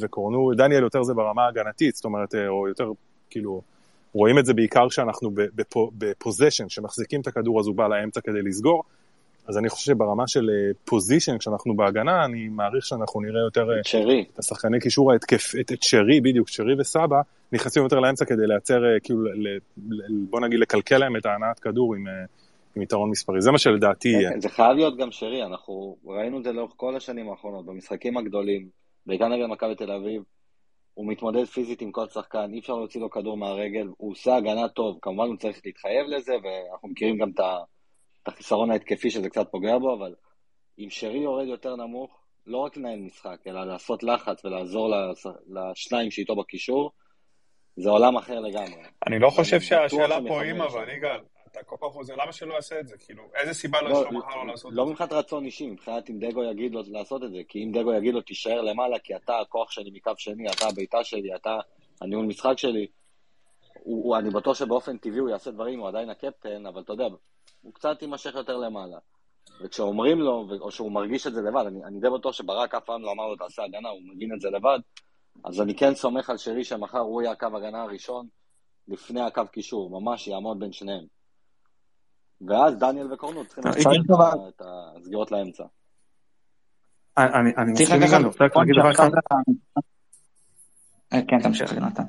וקורנו, דניאל יותר זה ברמה ההגנתית, זאת אומרת, אה, או יותר, כאילו, רואים את זה בעיקר כשאנחנו בפוזיישן, שמחזיקים את הכדור אז הוא בא לאמצע כדי לסגור, אז אני חושב שברמה של פוזיישן, אה, כשאנחנו בהגנה, אני מעריך שאנחנו נראה יותר... את שרי. את השחקני קישור ההתקף, את, את שרי, בדיוק, שרי וסבא, נכנסים יותר לאמצע כדי לייצר, אה, כאילו, ל, ל, בוא נגיד, לקלקל להם את ההנעת כדור עם, עם יתרון מספרי. זה מה שלדעתי יהיה. זה חייב להיות גם שרי, אנחנו ראינו את זה לאורך כל השנים האחרונות, במשחקים הגדולים. בעיקר נגד מכבי תל אביב, הוא מתמודד פיזית עם כל שחקן, אי אפשר להוציא לו כדור מהרגל, הוא עושה הגנה טוב, כמובן הוא צריך להתחייב לזה, ואנחנו מכירים גם את החיסרון ההתקפי שזה קצת פוגע בו, אבל אם שרי יורד יותר נמוך, לא רק לנהל משחק, אלא לעשות לחץ ולעזור לשניים שאיתו בקישור, זה עולם אחר לגמרי. אני לא חושב שהשאלה פה אם אבל, יגאל, אתה כל פעם חוזר, למה שלא יעשה את זה? כאילו, איזה סיבה לא, יש לו מחר לא לעשות את לא זה? לא מבחינת רצון אישי, מבחינת אם דגו יגיד לו לעשות את זה, כי אם דגו יגיד לו תישאר למעלה, כי אתה הכוח שלי מקו שני, אתה הביתה שלי, אתה הניהול משחק שלי, הוא, הוא, אני בטוח שבאופן טבעי הוא יעשה דברים, הוא עדיין הקפטן, אבל אתה יודע, הוא קצת יימשך יותר למעלה. וכשאומרים לו, או שהוא מרגיש את זה לבד, אני, אני די בטוח שברק אף פעם לא אמר לו תעשה הגנה, הוא מבין את זה לבד, אז אני כן סומך על שרי שמחר הוא יהיה הקו הגנה הראשון לפני הקו קישור, ממש יעמוד בין שניהם. ואז דניאל וקורנו צריכים לעשות את הסגירות לאמצע. אני מסכים איתך, אני רוצה להגיד דבר אחד. אה, כן, תמשיך, יונתן.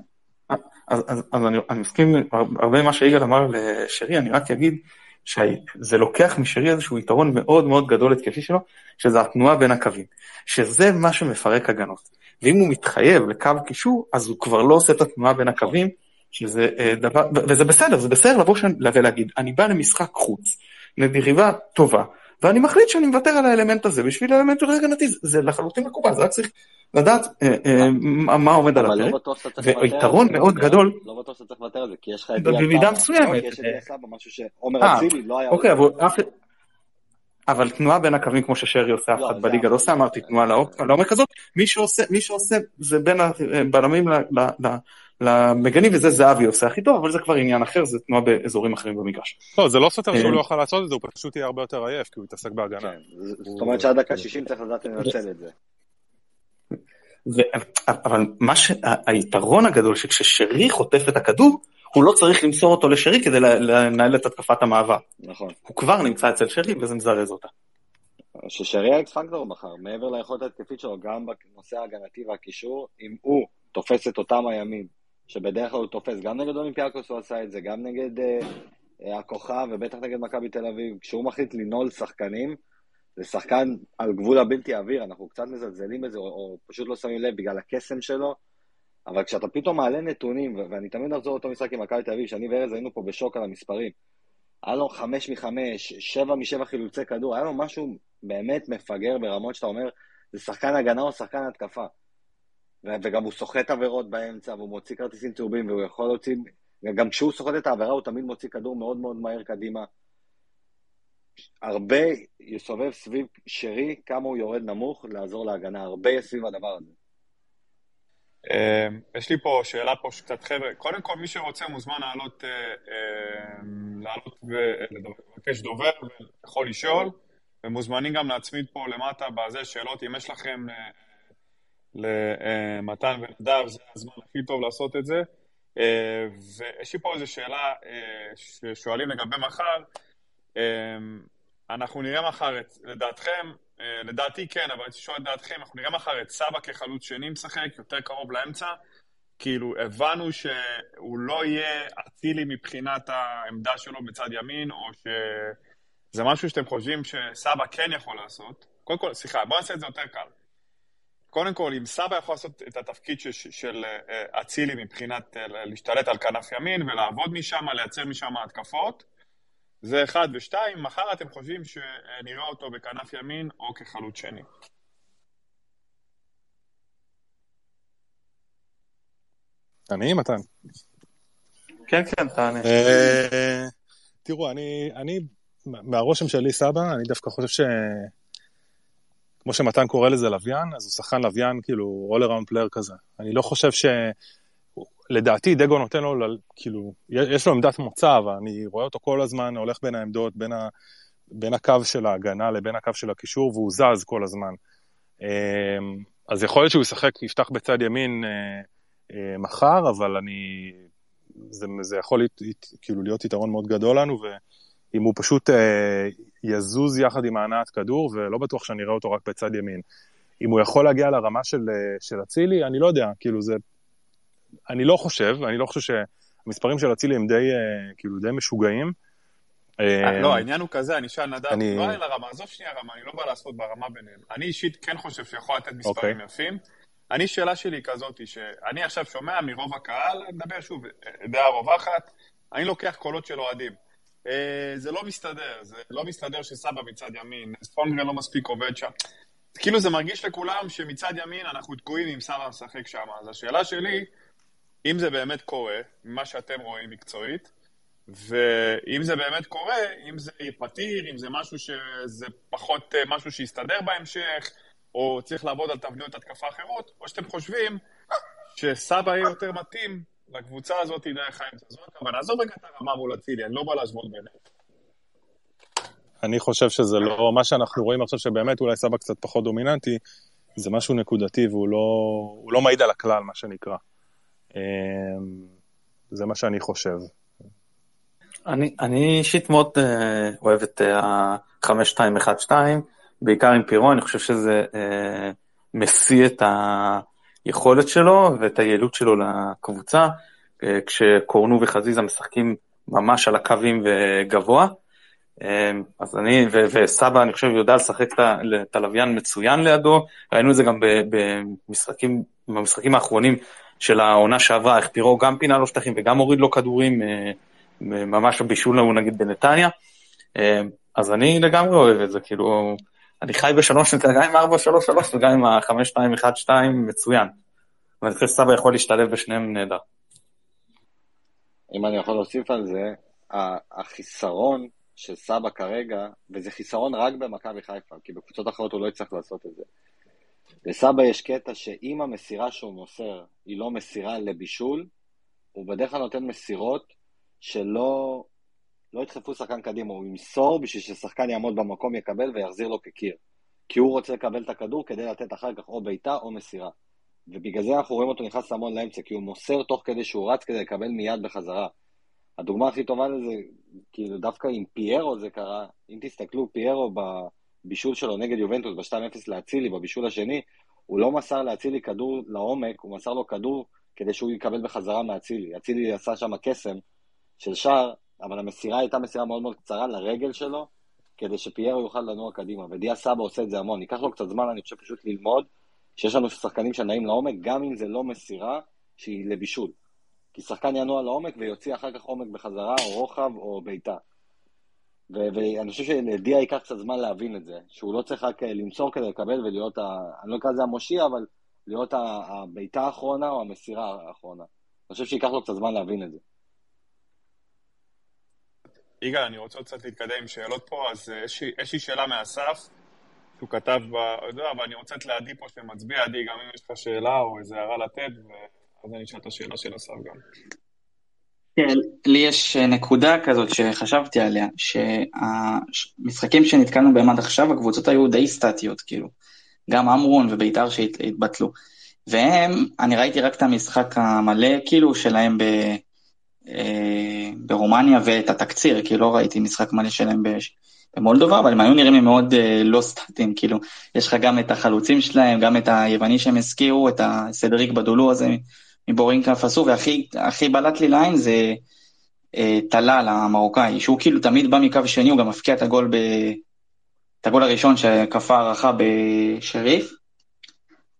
אז אני מסכים הרבה ממה שיגאל אמר לשרי, אני רק אגיד שזה לוקח משרי איזשהו יתרון מאוד מאוד גדול התקפי שלו, שזה התנועה בין הקווים, שזה מה שמפרק הגנות. ואם הוא מתחייב לקו קישור, אז הוא כבר לא עושה את התנועה בין הקווים, שזה אה, דבר, וזה בסדר, זה בסדר לבוא ולהגיד, אני בא למשחק חוץ, ליריבה טובה, ואני מחליט שאני מוותר על האלמנט הזה בשביל האלמנט יותר הגנתי, זה לחלוטין מקובל, זה רק צריך לדעת אה, אה, מה עומד על לא הפרק, ויתרון מאוד גדול, לא בטוח שאתה צריך לוותר על זה, כי יש לך את במידה מסוימת, משהו שעומר אצילי לא היה... אוקיי, אבל תנועה בין הקווים כמו ששרי עושה, אף לא, אחד בליגה לא עושה, אמרתי תנועה לעומק הזאת, מי שעושה זה בין הבלמים למגנים, וזה זהבי עושה הכי טוב, אבל זה כבר עניין אחר, זה תנועה באזורים אחרים במגרש. לא, זה לא סותר שהוא לא יכול לעשות את זה, הוא פשוט יהיה הרבה יותר עייף, כי הוא יתעסק בהגנה. כן, זאת אומרת שעד דקה 60 צריך לדעת לנצל את זה. אבל מה שהיתרון הגדול שכששרי חוטף את הכדור, הוא לא צריך למסור אותו לשרי כדי לנהל את התקפת המעבר. נכון. הוא כבר נמצא אצל שרי וזה מזרז אותה. ששרי האקס פקטור מחר, מעבר ליכולת ההתקפית שלו, גם בנושא ההגנתי והקישור, אם הוא תופס את אותם הימים שבדרך כלל הוא תופס, גם נגד אולימפיאקוס הוא עשה את זה, גם נגד uh, uh, הכוכב ובטח נגד מכבי תל אביב, כשהוא מחליט לנעול שחקנים, זה שחקן על גבול הבלתי עביר, אנחנו קצת מזלזלים בזה, או, או פשוט לא שמים לב בגלל הקסם שלו, אבל כשאתה פתאום מעלה נתונים, ואני תמיד אחזור אותו משחק עם מכבי תל אביב, שאני וארז היינו פה בשוק על המספרים, היה לו חמש מחמש, שבע משבע חילוצי כדור, היה לו משהו באמת מפגר ברמות שאתה אומר, זה שחקן הגנה או שחקן התקפה. וגם הוא סוחט עבירות באמצע, והוא מוציא כרטיסים צהובים, והוא יכול להוציא... גם כשהוא סוחט את העבירה, הוא תמיד מוציא כדור מאוד מאוד מהר קדימה. הרבה יסובב סביב שרי, כמה הוא יורד נמוך, לעזור להגנה, הרבה יש סביב הדבר הזה. אמ, יש לי פה שאלה פה שקצת חבר'ה, קודם כל מי שרוצה מוזמן אה, אמ, לעלות ולבקש דובר ויכול לשאול, ומוזמנים גם להצמיד פה למטה בזה שאלות, אם יש לכם אה, למתן ונדב, זה הזמן הכי טוב לעשות את זה. ויש לי פה איזו שאלה ששואלים לגבי מחר. אנחנו נראה מחר את, לדעתכם, לדעתי כן, אבל הייתי שואל את דעתכם, אנחנו נראה מחר את סבא כחלוץ שני משחק, יותר קרוב לאמצע. כאילו, הבנו שהוא לא יהיה אצילי מבחינת העמדה שלו בצד ימין, או שזה משהו שאתם חושבים שסבא כן יכול לעשות. קודם כל, סליחה, בואו נעשה את זה יותר קל. קודם כל, אם סבא יכול לעשות את התפקיד של אה, אצילי מבחינת אה, להשתלט על כנף ימין ולעבוד משם, לייצר משם התקפות, זה אחד. ושתיים, מחר אתם חושבים שנראה אותו בכנף ימין או כחלוץ שני. אני, מתן? כן, כן, תענה. אה, תראו, אני, מהרושם שלי סבא, אני דווקא חושב ש... כמו שמתן קורא לזה לוויין, אז הוא שחקן לוויין, כאילו, all around player כזה. אני לא חושב ש... לדעתי דגו נותן לו, כאילו, יש לו עמדת מוצא, ואני רואה אותו כל הזמן הולך בין העמדות, בין, ה, בין הקו של ההגנה לבין הקו של הקישור, והוא זז כל הזמן. אה, אז יכול להיות שהוא ישחק, יפתח בצד ימין אה, אה, מחר, אבל אני... זה, זה יכול להיות, כאילו להיות יתרון מאוד גדול לנו, ואם הוא פשוט אה, יזוז יחד עם ההנעת כדור, ולא בטוח שאני אראה אותו רק בצד ימין. אם הוא יכול להגיע לרמה של, אה, של אצילי, אני לא יודע, כאילו זה... אני לא חושב, אני לא חושב שהמספרים של אצילי הם די, אה, כאילו, די משוגעים. אה, לא, העניין הוא כזה, אני אשאל נדב, אני... לא על הרמה, עזוב שנייה רמה, אני לא בא לעשות ברמה ביניהם. אני אישית כן חושב שיכול לתת מספרים okay. אוקיי. יפים. אני, שאלה שלי כזאת, שאני עכשיו שומע מרוב הקהל, אני מדבר שוב, דעה רווחת, אני לוקח קולות של אוהדים. אה, זה לא מסתדר, זה לא מסתדר שסבא מצד ימין, ספונגרן לא מספיק עובד שם. כאילו זה מרגיש לכולם שמצד ימין אנחנו תקועים עם סבא משחק שם. אז השאלה שלי, אם זה באמת קורה, ממה שאתם רואים מקצועית, ואם זה באמת קורה, אם זה פתיר, אם זה משהו שזה פחות אה, משהו שיסתדר בהמשך, או צריך לעבוד על תבניות התקפה אחרות, או שאתם חושבים שסבא יהיה יותר מתאים לקבוצה הזאת דרך האמצע. זאת הכוונה. נעזוב רגע את הרמה מול אצילי, אני לא בא להשוות ביניהם. אני חושב שזה לא, מה שאנחנו רואים עכשיו שבאמת אולי סבא קצת פחות דומיננטי, זה משהו נקודתי והוא לא, לא מעיד על הכלל, מה שנקרא. אמ, זה מה שאני חושב. אני אישית מאוד אה, אוהב את ה-5212, בעיקר עם פירו, אני חושב שזה אה, משיא את היכולת שלו ואת היעילות שלו לקבוצה, אה, כשקורנו וחזיזה משחקים ממש על הקווים וגבוה. אה, אז אני, ו- וסבא, אני חושב, יודע לשחק את הלוויין מצוין לידו, ראינו את זה גם במשחקים, במשחקים האחרונים של העונה שעברה, איך פירו גם פינה לו שטחים וגם הוריד לו כדורים, אה, ממש בישול לנו נגיד בנתניה. אז אני לגמרי אוהב את זה, כאילו, אני חי בשלוש, גם עם 4-3-3 וגם עם ה-5-2-1-2 מצוין. ואני חושב שסבא יכול להשתלב בשניהם נהדר. אם אני יכול להוסיף על זה, החיסרון של סבא כרגע, וזה חיסרון רק במכבי חיפה, כי בקבוצות אחרות הוא לא יצטרך לעשות את זה. לסבא יש קטע שאם המסירה שהוא מוסר היא לא מסירה לבישול, הוא בדרך כלל נותן מסירות שלא לא ידחפו שחקן קדימה, הוא ימסור בשביל ששחקן יעמוד במקום, יקבל ויחזיר לו כקיר. כי הוא רוצה לקבל את הכדור כדי לתת אחר כך או בעיטה או מסירה. ובגלל זה אנחנו רואים אותו נכנס המון לאמצע, כי הוא מוסר תוך כדי שהוא רץ כדי לקבל מיד בחזרה. הדוגמה הכי טובה לזה, כאילו דווקא עם פיירו זה קרה, אם תסתכלו, פיירו בבישול שלו נגד יובנטוס ב-2-0 לאצילי, בבישול השני, הוא לא מסר לאצילי כדור לעומק, הוא מסר לו כדור כדי שהוא יקבל בחזרה מאצילי. אצילי עשה שם קסם של שער, אבל המסירה הייתה מסירה מאוד מאוד קצרה לרגל שלו, כדי שפיירו יוכל לנוע קדימה, ודיה סבא עושה את זה המון. ייקח לו קצת זמן, אני חושב, פשוט ללמוד שיש לנו שחקנים שנעים לעומק, גם אם זה לא מסירה שהיא לבישול. כי שחקן ינוע לעומק ויוציא אחר כך עומק בחזרה, או רוחב, או בעיטה. ואני חושב שלדיה ייקח קצת זמן להבין את זה, שהוא לא צריך רק אה, למסור כדי לקבל ולהיות, ה... אני לא אקרא לזה המושיע, אבל להיות הבעיטה האחרונה או המסירה האחרונה. אני חושב שייקח לו קצת זמן להבין את זה. יגאל, אני רוצה קצת להתקדם עם שאלות פה, אז אה, יש לי שאלה מאסף, שהוא כתב ב... לא, אבל אני רוצה את לעדי פה שמצביע, עדי, גם אם יש לך שאלה או איזה הערה לתת, ואז אני אשאל את השאלה של אסף גם. כן, לי יש אה, נקודה כזאת שחשבתי עליה, שהמשחקים שנתקלנו בהם עד עכשיו, הקבוצות היו די סטטיות, כאילו. גם אמרון וביתר שהתבטלו. והם, אני ראיתי רק את המשחק המלא כאילו שלהם ב, ברומניה ואת התקציר, כי לא ראיתי משחק מלא שלהם במולדובה, אבל הם היו נראים לי מאוד אה, לא סטטיים, כאילו, יש לך גם את החלוצים שלהם, גם את היווני שהם הזכירו, את הסדריק בדולו הזה מבורינקה פסו, והכי בלט לי לעין זה אה, טלל המרוקאי, שהוא כאילו תמיד בא מקו שני, הוא גם מפקיע את הגול, ב... את הגול הראשון שכפה הערכה בשריף.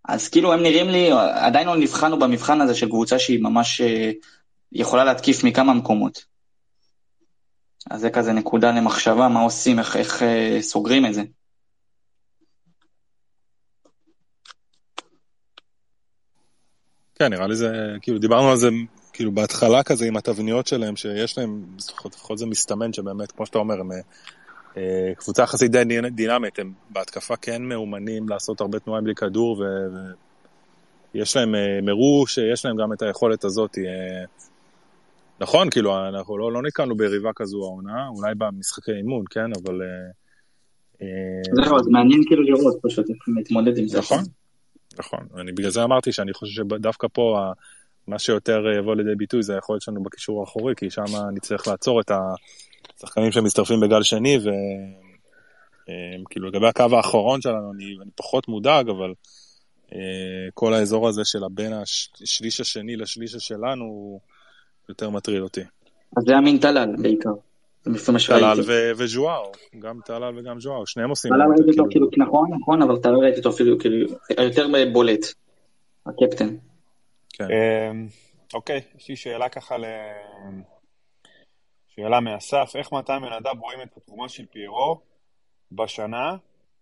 אז כאילו הם נראים לי, עדיין לא נבחנו במבחן הזה של קבוצה שהיא ממש אה, יכולה להתקיף מכמה מקומות. אז זה כזה נקודה למחשבה, מה עושים, איך, איך אה, סוגרים את זה. כן, נראה לי זה, כאילו דיברנו על זה, כאילו בהתחלה כזה עם התבניות שלהם, שיש להם, לפחות זה מסתמן שבאמת, כמו שאתה אומר, הם אה, קבוצה יחסית די דינמית, הם בהתקפה כן מאומנים לעשות הרבה תנועה בלי כדור, ויש להם, הם הראו שיש להם גם את היכולת הזאת. אה, נכון, כאילו, אנחנו לא, לא נתקענו ביריבה כזו העונה, אולי במשחקי אימון, כן, אבל... אה, זהו, זה מעניין כאילו לראות פשוט איך להתמודד עם זה. נכון, נכון. אני בגלל זה אמרתי שאני חושב שדווקא פה, מה שיותר יבוא לידי ביטוי זה היכולת שלנו בקישור האחורי, כי שם נצטרך לעצור את השחקנים שמצטרפים בגל שני, וכאילו לגבי הקו האחרון שלנו, אני, אני פחות מודאג, אבל כל האזור הזה של בין השליש השני לשליש שלנו, יותר מטריד אותי. אז זה המין טלל בעיקר. טלל וז'ואר, גם טלל וגם ז'ואר, שניהם עושים. טלל ראיתי אותו כאילו, נכון, נכון, אבל טלל ראיתי אותו אפילו כאילו יותר בולט, הקפטן. כן. אמ, אוקיי, יש לי שאלה ככה ל... שאלה מאסף, איך מתן ונדב רואים את התרומה של פיירו בשנה,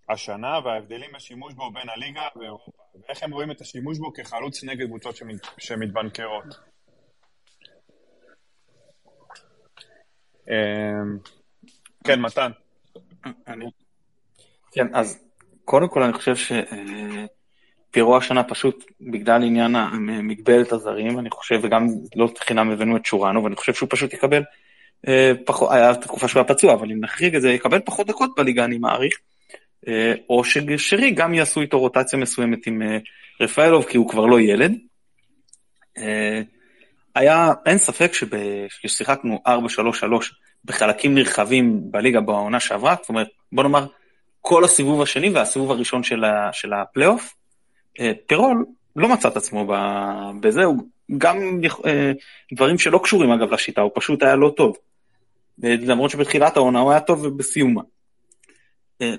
השנה, וההבדלים בשימוש בו בין הליגה ואירופה, ואיך הם רואים את השימוש בו כחלוץ נגד קבוצות שמתבנקרות. כן, מתן. כן, אז קודם כל אני חושב שפירו השנה פשוט, בגלל עניין מגבלת הזרים, אני חושב, וגם לא חינם הבאנו את שורנו, ואני חושב שהוא פשוט יקבל אה, פחות, היה תקופה שהוא היה פצוע, אבל אם נחריג את זה, יקבל פחות דקות בליגה, אני מעריך. אה, או ששרי גם יעשו איתו רוטציה מסוימת עם אה, רפאלוב, כי הוא כבר לא ילד. היה, אין ספק ששיחקנו 4-3-3 בחלקים נרחבים בליגה בעונה שעברה, זאת אומרת, בוא נאמר, כל הסיבוב השני והסיבוב הראשון של, ה, של הפלייאוף, אה, פירול לא מצא את עצמו בזה, הוא גם אה, דברים שלא קשורים אגב לשיטה, הוא פשוט היה לא טוב. למרות שבתחילת העונה הוא היה טוב ובסיומה. אה,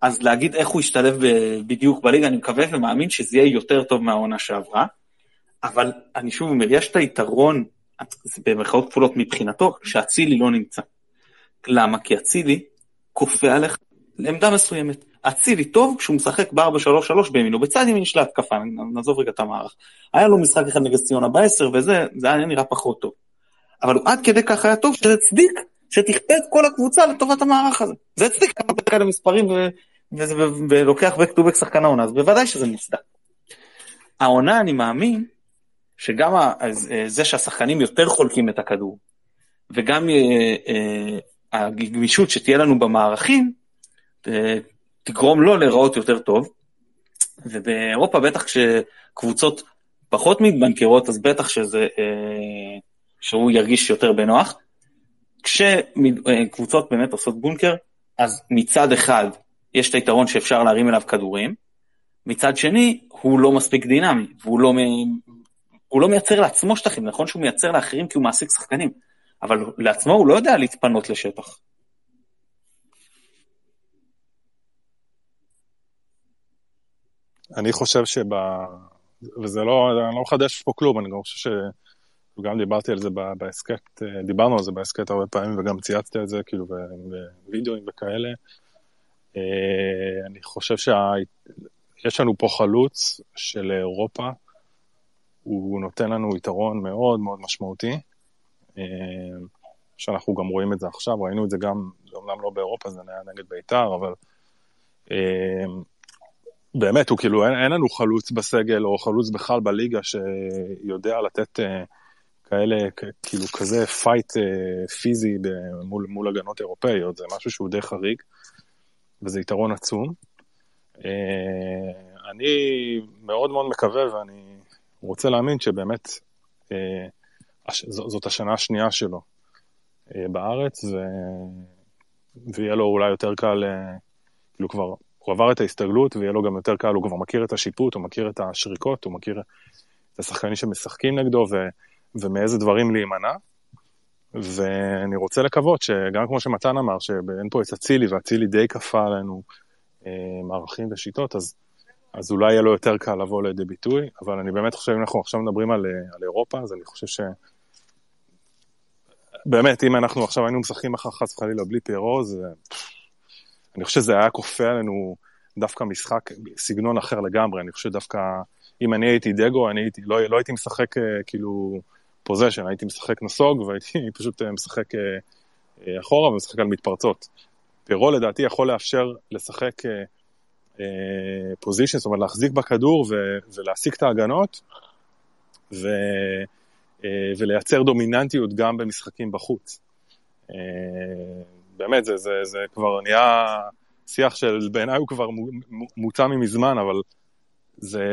אז להגיד איך הוא ישתלב בדיוק בליגה, אני מקווה ומאמין שזה יהיה יותר טוב מהעונה שעברה. אבל אני שוב אומר, יש את היתרון, במרכאות כפולות מבחינתו, שאצילי לא נמצא. למה? כי אצילי כופה עליך לעמדה מסוימת. אצילי טוב כשהוא משחק ב-4-3-3 בימינו, בצד ימין של ההתקפה, נעזוב רגע את המערך. היה לו משחק אחד נגד ציונה ב-10 וזה, זה היה נראה פחות טוב. אבל הוא עד כדי כך היה טוב שזה הצדיק שתכפה את כל הקבוצה לטובת המערך הזה. זה הצדיק כאלה מספרים ולוקח back to back שחקן העונה, אז בוודאי שזה מוצדק. העונה, אני מאמין, שגם אה, זה שהשחקנים יותר חולקים את הכדור, וגם אה, אה, הגמישות שתהיה לנו במערכים, תגרום לו להיראות יותר טוב. ובאירופה בטח כשקבוצות פחות מתבנקרות, אז בטח שזה, שהוא ירגיש יותר בנוח. כשקבוצות באמת עושות בונקר, אז מצד אחד יש את היתרון שאפשר להרים אליו כדורים, מצד שני הוא לא מספיק דינמי, והוא לא הוא לא מייצר לעצמו שטחים, נכון שהוא מייצר לאחרים כי הוא מעסיק שחקנים, אבל לעצמו הוא לא יודע להתפנות לשטח. אני חושב שב... וזה לא, אני לא מחדש פה כלום, אני גם חושב ש... גם דיברתי על זה בהסכת, דיברנו על זה בהסכת הרבה פעמים וגם צייצתי על זה, כאילו, בווידאוים וכאלה. אה, אני חושב שיש לנו פה חלוץ של אירופה, הוא נותן לנו יתרון מאוד מאוד משמעותי, אה, שאנחנו גם רואים את זה עכשיו, ראינו את זה גם, אומנם לא באירופה, זה היה נגד בית"ר, אבל אה, באמת, הוא כאילו, אין, אין לנו חלוץ בסגל, או חלוץ בכלל בליגה, שיודע לתת אה, כאלה, כאילו כזה fight פיזי מול, מול הגנות אירופאיות, זה משהו שהוא די חריג, וזה יתרון עצום. אני מאוד מאוד מקווה ואני רוצה להאמין שבאמת אה, זאת השנה השנייה שלו אה, בארץ, ו... ויהיה לו אולי יותר קל, אה, כאילו כבר, הוא עבר את ההסתגלות ויהיה לו גם יותר קל, הוא כבר מכיר את השיפוט, הוא מכיר את השריקות, הוא מכיר את השחקנים שמשחקים נגדו ו... ומאיזה דברים להימנע. ואני רוצה לקוות שגם כמו שמתן אמר, שאין פה את אצילי, ואצילי די כפה עלינו אה, מערכים ושיטות, אז, אז אולי יהיה לו יותר קל לבוא לידי ביטוי, אבל אני באמת חושב, אם אנחנו עכשיו מדברים על, על אירופה, אז אני חושב ש... באמת, אם אנחנו עכשיו היינו משחקים מחר חס וחלילה בלי פיירו, זה... אני חושב שזה היה כופה עלינו דווקא משחק, סגנון אחר לגמרי, אני חושב דווקא, אם אני הייתי דגו, אני הייתי, לא, לא הייתי משחק אה, כאילו פוזיישן, הייתי משחק נסוג והייתי פשוט אה, משחק אה, אחורה ומשחק על מתפרצות. פיירו לדעתי יכול לאפשר לשחק פוזיישן, זאת אומרת להחזיק בכדור ו- ולהשיג את ההגנות, ו... אה, ולייצר דומיננטיות גם במשחקים בחוץ. אה, באמת, זה, זה, זה כבר נהיה שיח של, בעיניי הוא כבר מוצע ממזמן, אבל זה,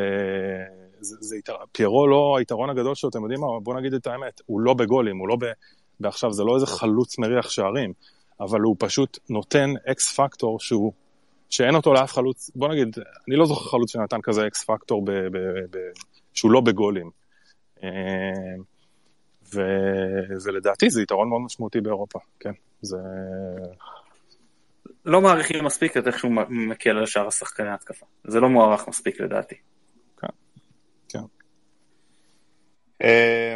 זה, זה פיירו לא, היתרון הגדול שלו, אתם יודעים מה, בואו נגיד את האמת, הוא לא בגולים, הוא לא ב... בעכשיו, זה לא איזה חלוץ מריח שערים, אבל הוא פשוט נותן אקס פקטור שהוא, שאין אותו לאף חלוץ, בוא נגיד, אני לא זוכר חלוץ שנתן כזה אקס פקטור ב, ב, ב, שהוא לא בגולים. אה, ו... ולדעתי זה יתרון מאוד משמעותי באירופה, כן. זה... לא מעריכים מספיק את איך שהוא מקל על שאר השחקני ההתקפה. זה לא מוערך מספיק לדעתי. כן, כן. אה,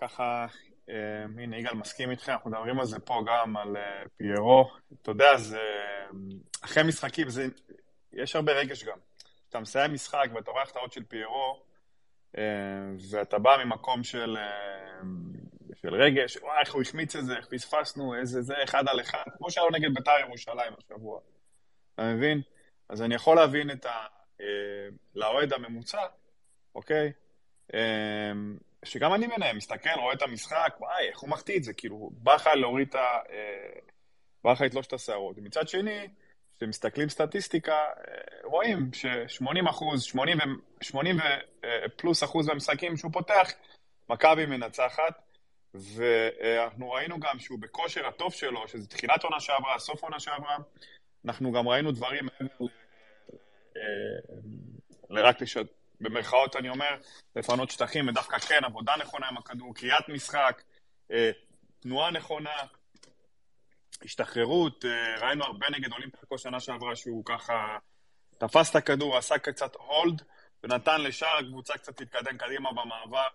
ככה, הנה יגאל מסכים איתכם, אנחנו מדברים על זה פה גם, על אה, פיירו. אתה יודע, זה... אחרי משחקים, זה... יש הרבה רגש גם. כשאתה מסיים משחק ואתה רואה החטאות של פיירו, ואתה בא ממקום של של רגש, וואי, איך הוא החמיץ את זה, איך פספסנו, איזה זה, אחד על אחד, כמו שהיה לו נגד בית"ר ירושלים השבוע. אתה מבין? אז אני יכול להבין את ה... אה, לאוהד הממוצע, אוקיי? אה, שגם אני ביניהם, מסתכל, רואה את המשחק, וואי, איך הוא מחטיא את זה, כאילו, בא לך להוריד את ה... אה, בא לך לתלוש את השערות. מצד שני, כשמסתכלים סטטיסטיקה, רואים ש-80 אחוז, 80, ו- 80 פלוס אחוז במשחקים שהוא פותח, מכבי מנצחת. ואנחנו ראינו גם שהוא בכושר הטוב שלו, שזה תחילת עונה שעברה, סוף עונה שעברה, אנחנו גם ראינו דברים מעבר ל... לרק לשת... במרכאות אני אומר, לפנות שטחים, ודווקא כן, עבודה נכונה עם הכדור, קריאת משחק, אה, תנועה נכונה, השתחררות, אה, ראינו הרבה נגד אולימפיאקו שנה שעברה שהוא ככה תפס את הכדור, עשה קצת הולד, ונתן לשאר הקבוצה קצת להתקדם קדימה במעבר.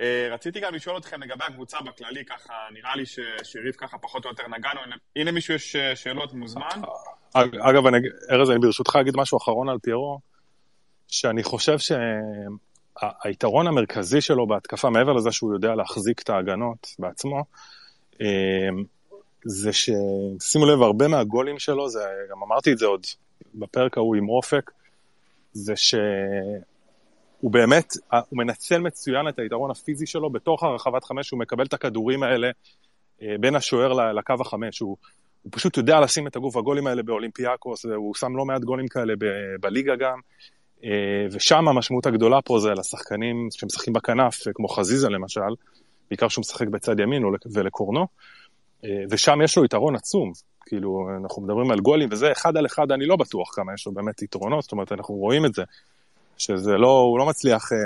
אה, רציתי גם לשאול אתכם לגבי הקבוצה בכללי, ככה, נראה לי ששירית ככה פחות או יותר נגענו. הנה מישהו יש שאלות מוזמן. אגב, ארז, אני ברשותך אגיד משהו אחרון על פיירו, שאני חושב שהיתרון המרכזי שלו בהתקפה, מעבר לזה שהוא יודע להחזיק את ההגנות בעצמו, אה, זה ששימו לב, הרבה מהגולים שלו, זה, גם אמרתי את זה עוד בפרק ההוא עם אופק, זה ש... הוא באמת, הוא מנצל מצוין את היתרון הפיזי שלו בתוך הרחבת חמש, הוא מקבל את הכדורים האלה אה, בין השוער לקו החמש, הוא, הוא פשוט יודע לשים את הגוף, הגולים האלה באולימפיאקוס, הוא שם לא מעט גולים כאלה ב- בליגה גם, ושם המשמעות הגדולה פה זה לשחקנים שמשחקים בכנף, כמו חזיזה למשל, בעיקר שהוא משחק בצד ימין ולקורנו, אה, ושם יש לו יתרון עצום, כאילו, אנחנו מדברים על גולים, וזה אחד על אחד, אני לא בטוח כמה יש לו באמת יתרונות, זאת אומרת, אנחנו רואים את זה. שזה לא, הוא לא מצליח אה,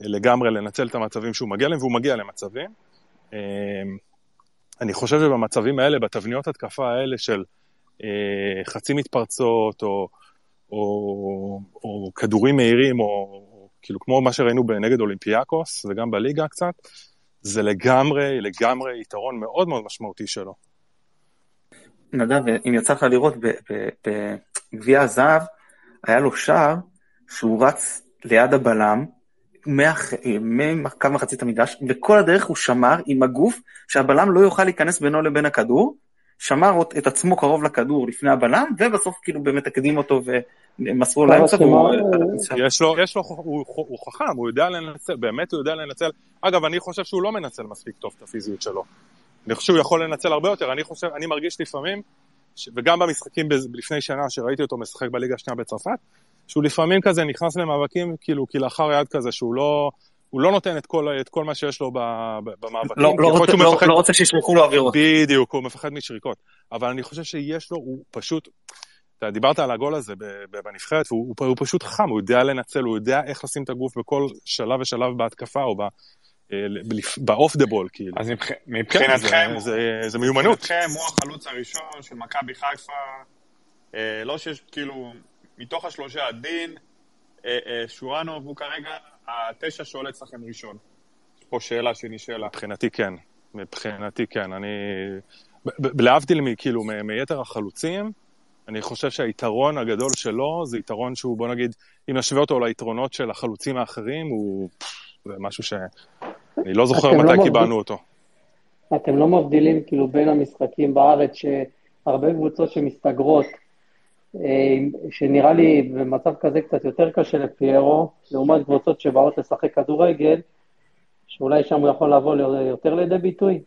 לגמרי לנצל את המצבים שהוא מגיע להם, והוא מגיע למצבים. אה, אני חושב שבמצבים האלה, בתבניות התקפה האלה של אה, חצי מתפרצות, או, או, או כדורים מהירים, או, או כאילו כמו מה שראינו נגד אולימפיאקוס, וגם בליגה קצת, זה לגמרי, לגמרי יתרון מאוד מאוד משמעותי שלו. נדב, אם יצא לך לראות בגביע הזהב, היה לו שער שהוא רץ ליד הבלם, מקו מחצית המגרש, וכל הדרך הוא שמר עם הגוף שהבלם לא יוכל להיכנס בינו לבין הכדור, שמר את עצמו קרוב לכדור לפני הבלם, ובסוף כאילו באמת הקדים אותו ומסרו לאמצע. יש לו, יש לו, הוא, הוא חכם, הוא יודע לנצל, באמת הוא יודע לנצל. אגב, אני חושב שהוא לא מנצל מספיק טוב את הפיזיות שלו. אני חושב שהוא יכול לנצל הרבה יותר, אני חושב, אני מרגיש לפעמים, וגם במשחקים לפני שנה שראיתי אותו משחק בליגה השנייה בצרפת, שהוא לפעמים כזה נכנס למאבקים כאילו כלאחר יד כזה, שהוא לא... הוא לא נותן את כל, את כל מה שיש לו במאבקים. לא, לא, רוצה, לא, מפחד... לא רוצה שישרקו לו אווירות. בדיוק, הוא מפחד משריקות. אבל אני חושב שיש לו, הוא פשוט, אתה דיברת על הגול הזה בנבחרת, והוא הוא פשוט חם, הוא יודע לנצל, הוא יודע איך לשים את הגוף בכל שלב ושלב בהתקפה, או באוף דה בול, כאילו. אז מבחינתכם, כן, זה, זה, זה מיומנות. מבחינתכם הוא החלוץ הראשון של מכבי חיפה, אה, לא שיש, כאילו, מתוך השלושה, דין, אה, אה, שורנוב הוא כרגע התשע שעולה אצלכם ראשון. יש פה שאלה שנשאלה. מבחינתי כן, מבחינתי כן. אני, להבדיל כאילו מיתר החלוצים, אני חושב שהיתרון הגדול שלו זה יתרון שהוא, בוא נגיד, אם נשווה אותו ליתרונות של החלוצים האחרים, הוא זה משהו שאני לא זוכר מתי לא קיבלנו מבדיל... אותו. אתם לא מבדילים כאילו בין המשחקים בארץ, שהרבה קבוצות שמסתגרות, שנראה לי במצב כזה קצת יותר קשה לפיירו, לעומת קבוצות שבאות לשחק כדורגל, שאולי שם הוא יכול לבוא יותר לידי ביטוי.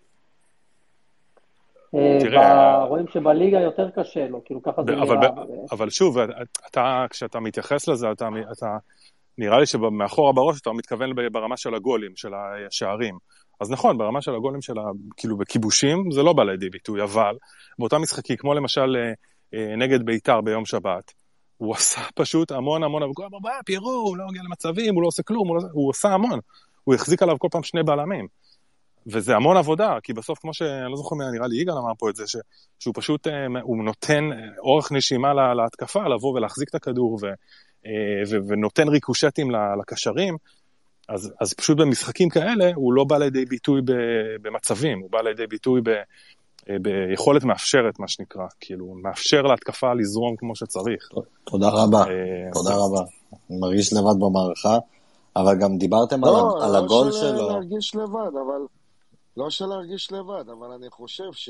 אה, תראה... רואים שבליגה יותר קשה לו, כאילו ככה זה נראה. אבל שוב, אתה, כשאתה מתייחס לזה, אתה, אתה נראה לי שמאחורה בראש אתה מתכוון ברמה של הגולים, של השערים. אז נכון, ברמה של הגולים של ה... כאילו בכיבושים, זה לא בא לידי ביטוי, אבל באותם משחקים, כמו למשל אה, אה, נגד בית"ר ביום שבת, הוא עשה פשוט המון המון, הוא אמר, פיירו, הוא לא מגיע למצבים, הוא לא עושה כלום, הוא, לא... הוא עושה המון. הוא החזיק עליו כל פעם שני בלמים. וזה המון עבודה, כי בסוף, כמו שאני לא זוכר, נראה לי יגאל אמר פה את זה, ש, שהוא פשוט, אה, הוא נותן אורך נשימה להתקפה, לבוא ולהחזיק את הכדור, ו, אה, ונותן ריקושטים לקשרים, אז, אז פשוט במשחקים כאלה הוא לא בא לידי ביטוי במצבים, הוא בא לידי ביטוי ב, אה, ביכולת מאפשרת, מה שנקרא, כאילו, מאפשר להתקפה לזרום כמו שצריך. תודה רבה, אה, תודה רבה. אני מרגיש לבד במערכה, אבל גם דיברתם לא, על, על לא הגול שלו. לא, לא להרגיש לבד, אבל... לא של להרגיש לבד, אבל אני חושב ש...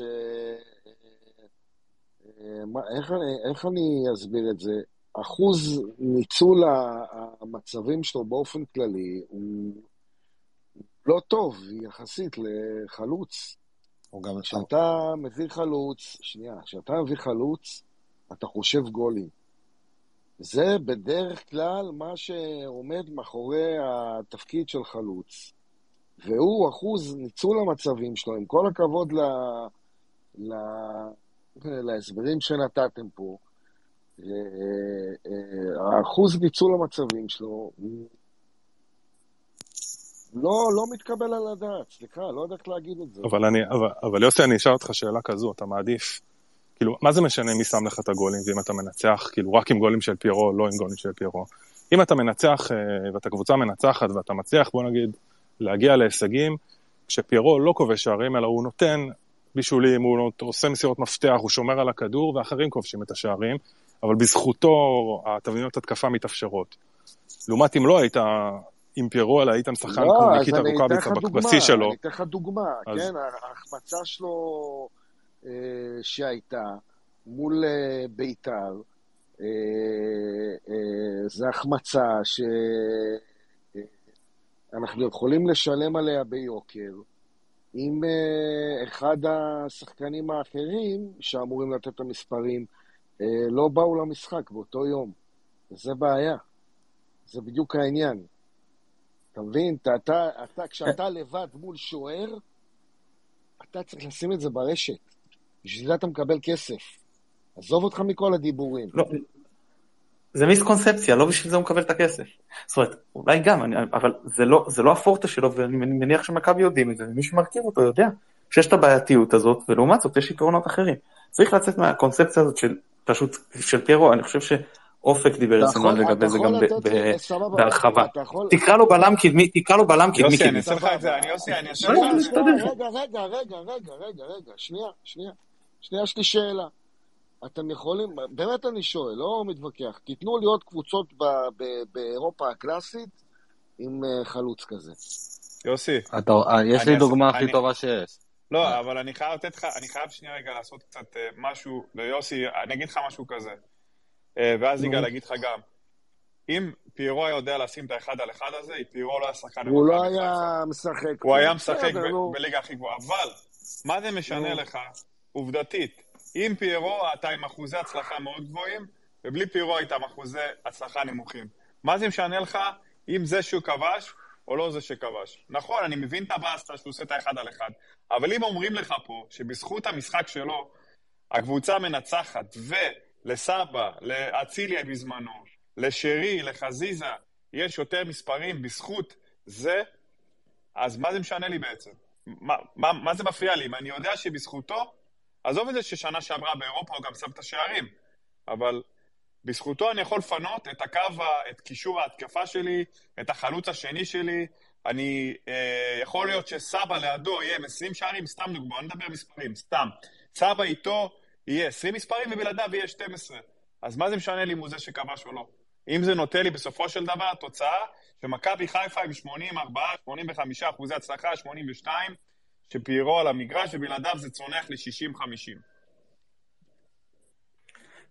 איך אני, איך אני אסביר את זה? אחוז ניצול המצבים שלו באופן כללי הוא לא טוב יחסית לחלוץ. כשאתה מביא חלוץ, שנייה, כשאתה מביא חלוץ, אתה חושב גולים. זה בדרך כלל מה שעומד מאחורי התפקיד של חלוץ. והוא אחוז ניצול המצבים שלו, עם כל הכבוד ל... ל... להסברים שנתתם פה. האחוז ניצול המצבים שלו לא, לא מתקבל על הדעת, סליחה, לא יודע איך להגיד את זה. אבל, אני, אבל, אבל יוסי, אני אשאל אותך שאלה כזו, אתה מעדיף, כאילו, מה זה משנה מי שם לך את הגולים, ואם אתה מנצח, כאילו, רק עם גולים של פיירו, לא עם גולים של פיירו. אם אתה מנצח, אה, ואתה קבוצה מנצחת, ואתה מצליח, בוא נגיד, להגיע להישגים, כשפיירו לא כובש שערים, אלא הוא נותן בישולים, הוא עושה מסירות מפתח, הוא שומר על הכדור, ואחרים כובשים את השערים, אבל בזכותו התבניות התקפה מתאפשרות. לעומת אם לא היית עם פיירו, אלא היית משחקן לא, כמו ניקיטה רוקאביצה בשיא שלו. אני אתן לך דוגמה, אז... כן, ההחמצה שלו אה, שהייתה מול אה, בית"ר, אה, אה, זו החמצה שאנחנו יכולים לשלם עליה ביוקר. אם אה, אחד השחקנים האחרים שאמורים לתת את המספרים, אה, לא באו למשחק באותו יום. וזה בעיה. זה בדיוק העניין. אתה מבין? אתה, אתה, אתה, כשאתה לבד מול שוער, אתה צריך לשים את זה ברשת. בשביל זה אתה מקבל כסף. עזוב אותך מכל הדיבורים. לא, זה מיסקונספציה, לא בשביל זה הוא מקבל את הכסף. זאת אומרת, אולי גם, אני, אבל זה לא, זה לא הפורטה שלו, ואני מניח שמכבי יודעים את זה, ומי שמכיר אותו יודע שיש את הבעייתיות הזאת, ולעומת זאת יש יתרונות אחרים. צריך לצאת מהקונספציה הזאת של פשוט של פיירו, אני חושב שאופק דיבר אצלנו לגבי זה גם בהרחבה. תקרא לו בלם קדמי, תקרא לו בלם קדמי יוסי, אני אעשה לך את זה, אני יוסי, אני אעשה לך את זה. רגע, רגע, רגע, רגע, רגע, רגע, שנייה, שנייה. שנייה, יש לי שאלה. אתם יכולים, באמת אני שואל, לא מתווכח, תיתנו לי עוד קבוצות באירופה הקלאסית עם אה, חלוץ כזה. יוסי. אה, יש לי דוגמה הכי טובה שיש. לא. אבל אני חייב לתת לך, אני חייב שנייה רגע לעשות קצת אה, משהו, ויוסי, אני אגיד לך משהו כזה, ואז יגאל אגיד לך גם. אם פיירו היה יודע לשים את האחד על אחד הזה, פיירו לא היה שחקן הוא לא היה משחק. הוא היה משחק בליגה הכי גבוהה. אבל, מה זה משנה לך, עובדתית, אם פיירו, אתה עם אחוזי הצלחה מאוד גבוהים, ובלי פירו איתם אחוזי הצלחה נמוכים. מה זה משנה לך אם זה שהוא כבש או לא זה שכבש? נכון, אני מבין את הבאסטה שהוא עושה את האחד על אחד, אבל אם אומרים לך פה שבזכות המשחק שלו הקבוצה מנצחת, ולסבא, לאציליה בזמנו, לשרי, לחזיזה, יש יותר מספרים בזכות זה, אז מה זה משנה לי בעצם? מה, מה, מה זה מפריע לי? אם אני יודע שבזכותו, עזוב את זה ששנה שעברה באירופה הוא גם שם את השערים, אבל בזכותו אני יכול לפנות את הקו, את קישור ההתקפה שלי, את החלוץ השני שלי. אני, אה, יכול להיות שסבא לידו יהיה עם 20 שערים, סתם דוגמא, אני מדבר מספרים, סתם. סבא איתו יהיה 20 מספרים ובלעדיו יהיה 12. אז מה זה משנה לי אם הוא זה שכבש או לא? אם זה נותן לי בסופו של דבר תוצאה שמכבי חיפה עם 84, 85 אחוזי הצלחה, 82, שפיירו על המגרש ובלעדיו זה צונח ל-60-50.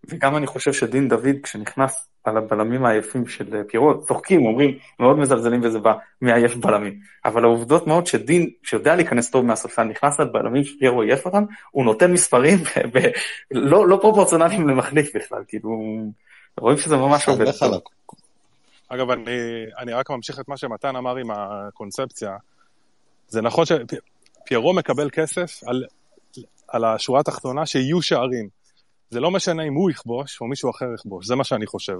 וגם אני חושב שדין דוד כשנכנס על הבלמים העייפים של פיירו, צוחקים, אומרים, מאוד מזלזלים וזה בא מעייף בלמים. אבל העובדות מאוד שדין, שיודע להיכנס טוב מהספסל, נכנס לבלמים שפיירו עייף אותם, הוא נותן מספרים לא, לא פרופורציונליים למחליף בכלל, כאילו, רואים שזה ממש עובד. אגב, אני, אני רק ממשיך את מה שמתן אמר עם הקונספציה. זה נכון שפיירו מקבל כסף על, על השורה התחתונה שיהיו שערים. זה לא משנה אם הוא יכבוש או מישהו אחר יכבוש, זה מה שאני חושב.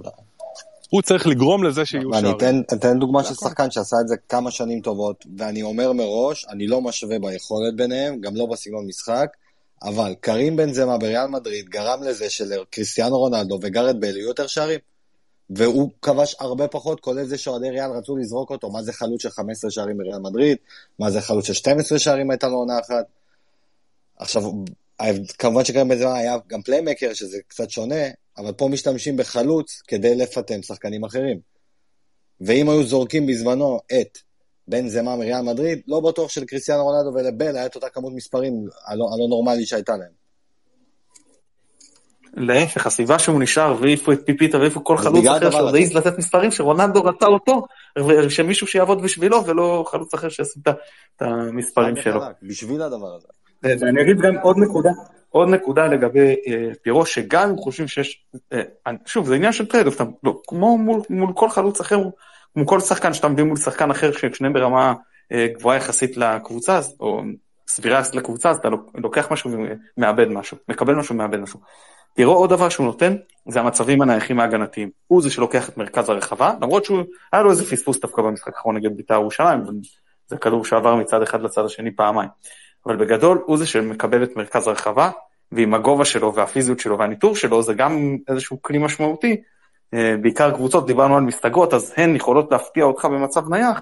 הוא צריך לגרום לזה שיהיו שערים. ואני אתן, אתן דוגמה של שחקן שעשה את זה כמה שנים טובות, ואני אומר מראש, אני לא משווה ביכולת ביניהם, גם לא בסגנון משחק, אבל קרים בן זמה בריאל מדריד גרם לזה שלקריסטיאנו רונלדו וגרד בל יהיו יותר שערים. והוא כבש הרבה פחות, כולל זה שאוהדי ריאל רצו לזרוק אותו, מה זה חלוץ של 15 שערים בריאל מדריד, מה זה חלוץ של 12 שערים הייתה לו עונה אחת. עכשיו, כמובן שקרים בזמן היה גם פליימקר, שזה קצת שונה, אבל פה משתמשים בחלוץ כדי לפטם שחקנים אחרים. ואם היו זורקים בזמנו את בן זמה מריאל מדריד, לא בטוח שלקריסטיאנו רונלדו ולבל היה את אותה כמות מספרים הלא, הלא נורמלית שהייתה להם. להפך, הסביבה שהוא נשאר, והעיפו את פיפיטה והעיפו כל חלוץ אחר שעוד העז לתת מספרים שרונלדו רצה אותו, ושמישהו שיעבוד בשבילו ולא חלוץ אחר שיעשה את המספרים שלו. בשביל הדבר הזה. ואני אגיד גם עוד נקודה, עוד נקודה לגבי אה, פירו, שגם אם חושבים שיש, אה, שוב, זה עניין של trade, לא, כמו מול, מול כל חלוץ אחר, כמו כל שחקן שאתה מביא מול שחקן אחר, ששניהם ברמה אה, גבוהה יחסית לקבוצה, או סבירה יחסית לקבוצה, אז אתה לוקח משהו ומאבד משהו, מקבל משהו ומאבד משהו. פירו עוד דבר שהוא נותן, זה המצבים הנייחים ההגנתיים. הוא זה שלוקח את מרכז הרחבה, למרות שהוא, היה לו איזה פספוס דווקא במשחק האחרון נגד בית"ר ירושלים, זה כדור שעבר מצד אחד לצד השני פעמיים. אבל בגדול הוא זה שמקבל את מרכז הרחבה, ועם הגובה שלו והפיזיות שלו והניטור שלו זה גם איזשהו כלי משמעותי. אה, בעיקר קבוצות, דיברנו על מסתגרות, אז הן יכולות להפתיע אותך במצב נייח,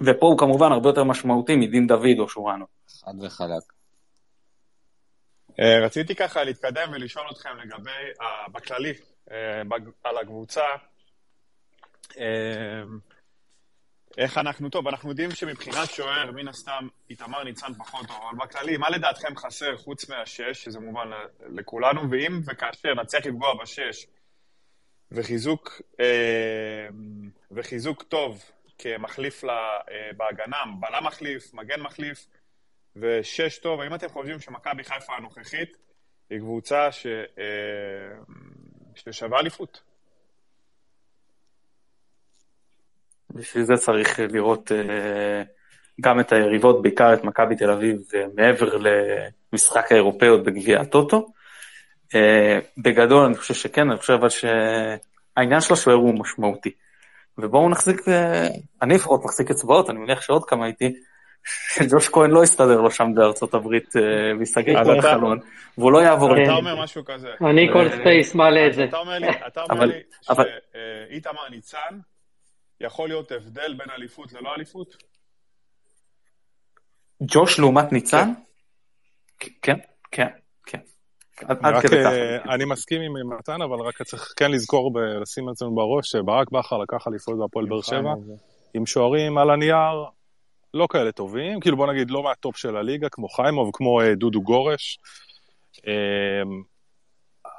ופה הוא כמובן הרבה יותר משמעותי מדין דוד או שורנו. חד וחלק. אה, רציתי ככה להתקדם ולשאול אתכם לגבי, בכללי, אה, על הקבוצה, איך אנחנו, טוב, אנחנו יודעים שמבחינת שוער, מן הסתם, איתמר ניצן פחות טוב, אבל בכללי, מה לדעתכם חסר חוץ מהשש, שזה מובן לכולנו, ואם וכאשר נצליח לפגוע בשש, וחיזוק, אה, וחיזוק טוב כמחליף לה, אה, בהגנה, בלם מחליף, מגן מחליף, ושש טוב, האם אתם חושבים שמכבי חיפה הנוכחית היא קבוצה ש, אה, ששווה אליפות? בשביל זה צריך לראות אה, גם את היריבות, בעיקר את מכבי תל אביב, מעבר למשחק האירופאיות בגביע הטוטו. אה, בגדול אני חושב שכן, אני חושב אבל שהעניין של השוער הוא משמעותי. ובואו נחזיק, אה, אני לפחות מחזיק אצבעות, אני מניח שעוד כמה איתי, שג'וש כהן לא יסתדר לו שם בארצות הברית ויסגר כל החלון, והוא לא יעבור. אתה אומר משהו כזה. אני כל space מעלה את זה. אתה אומר לי שאיתמר ניצן, יכול להיות הבדל בין אליפות ללא אליפות? ג'וש לעומת ניצן? כן, כן, כן. אה, אני מסכים עם מתן, אבל רק צריך כן לזכור, לשים אצלנו בראש, שברק בכר לקח אליפות בהפועל באר שבע, עם שוערים על הנייר לא כאלה טובים, כאילו בוא נגיד לא מהטופ של הליגה, כמו חיימוב, כמו אה, דודו גורש.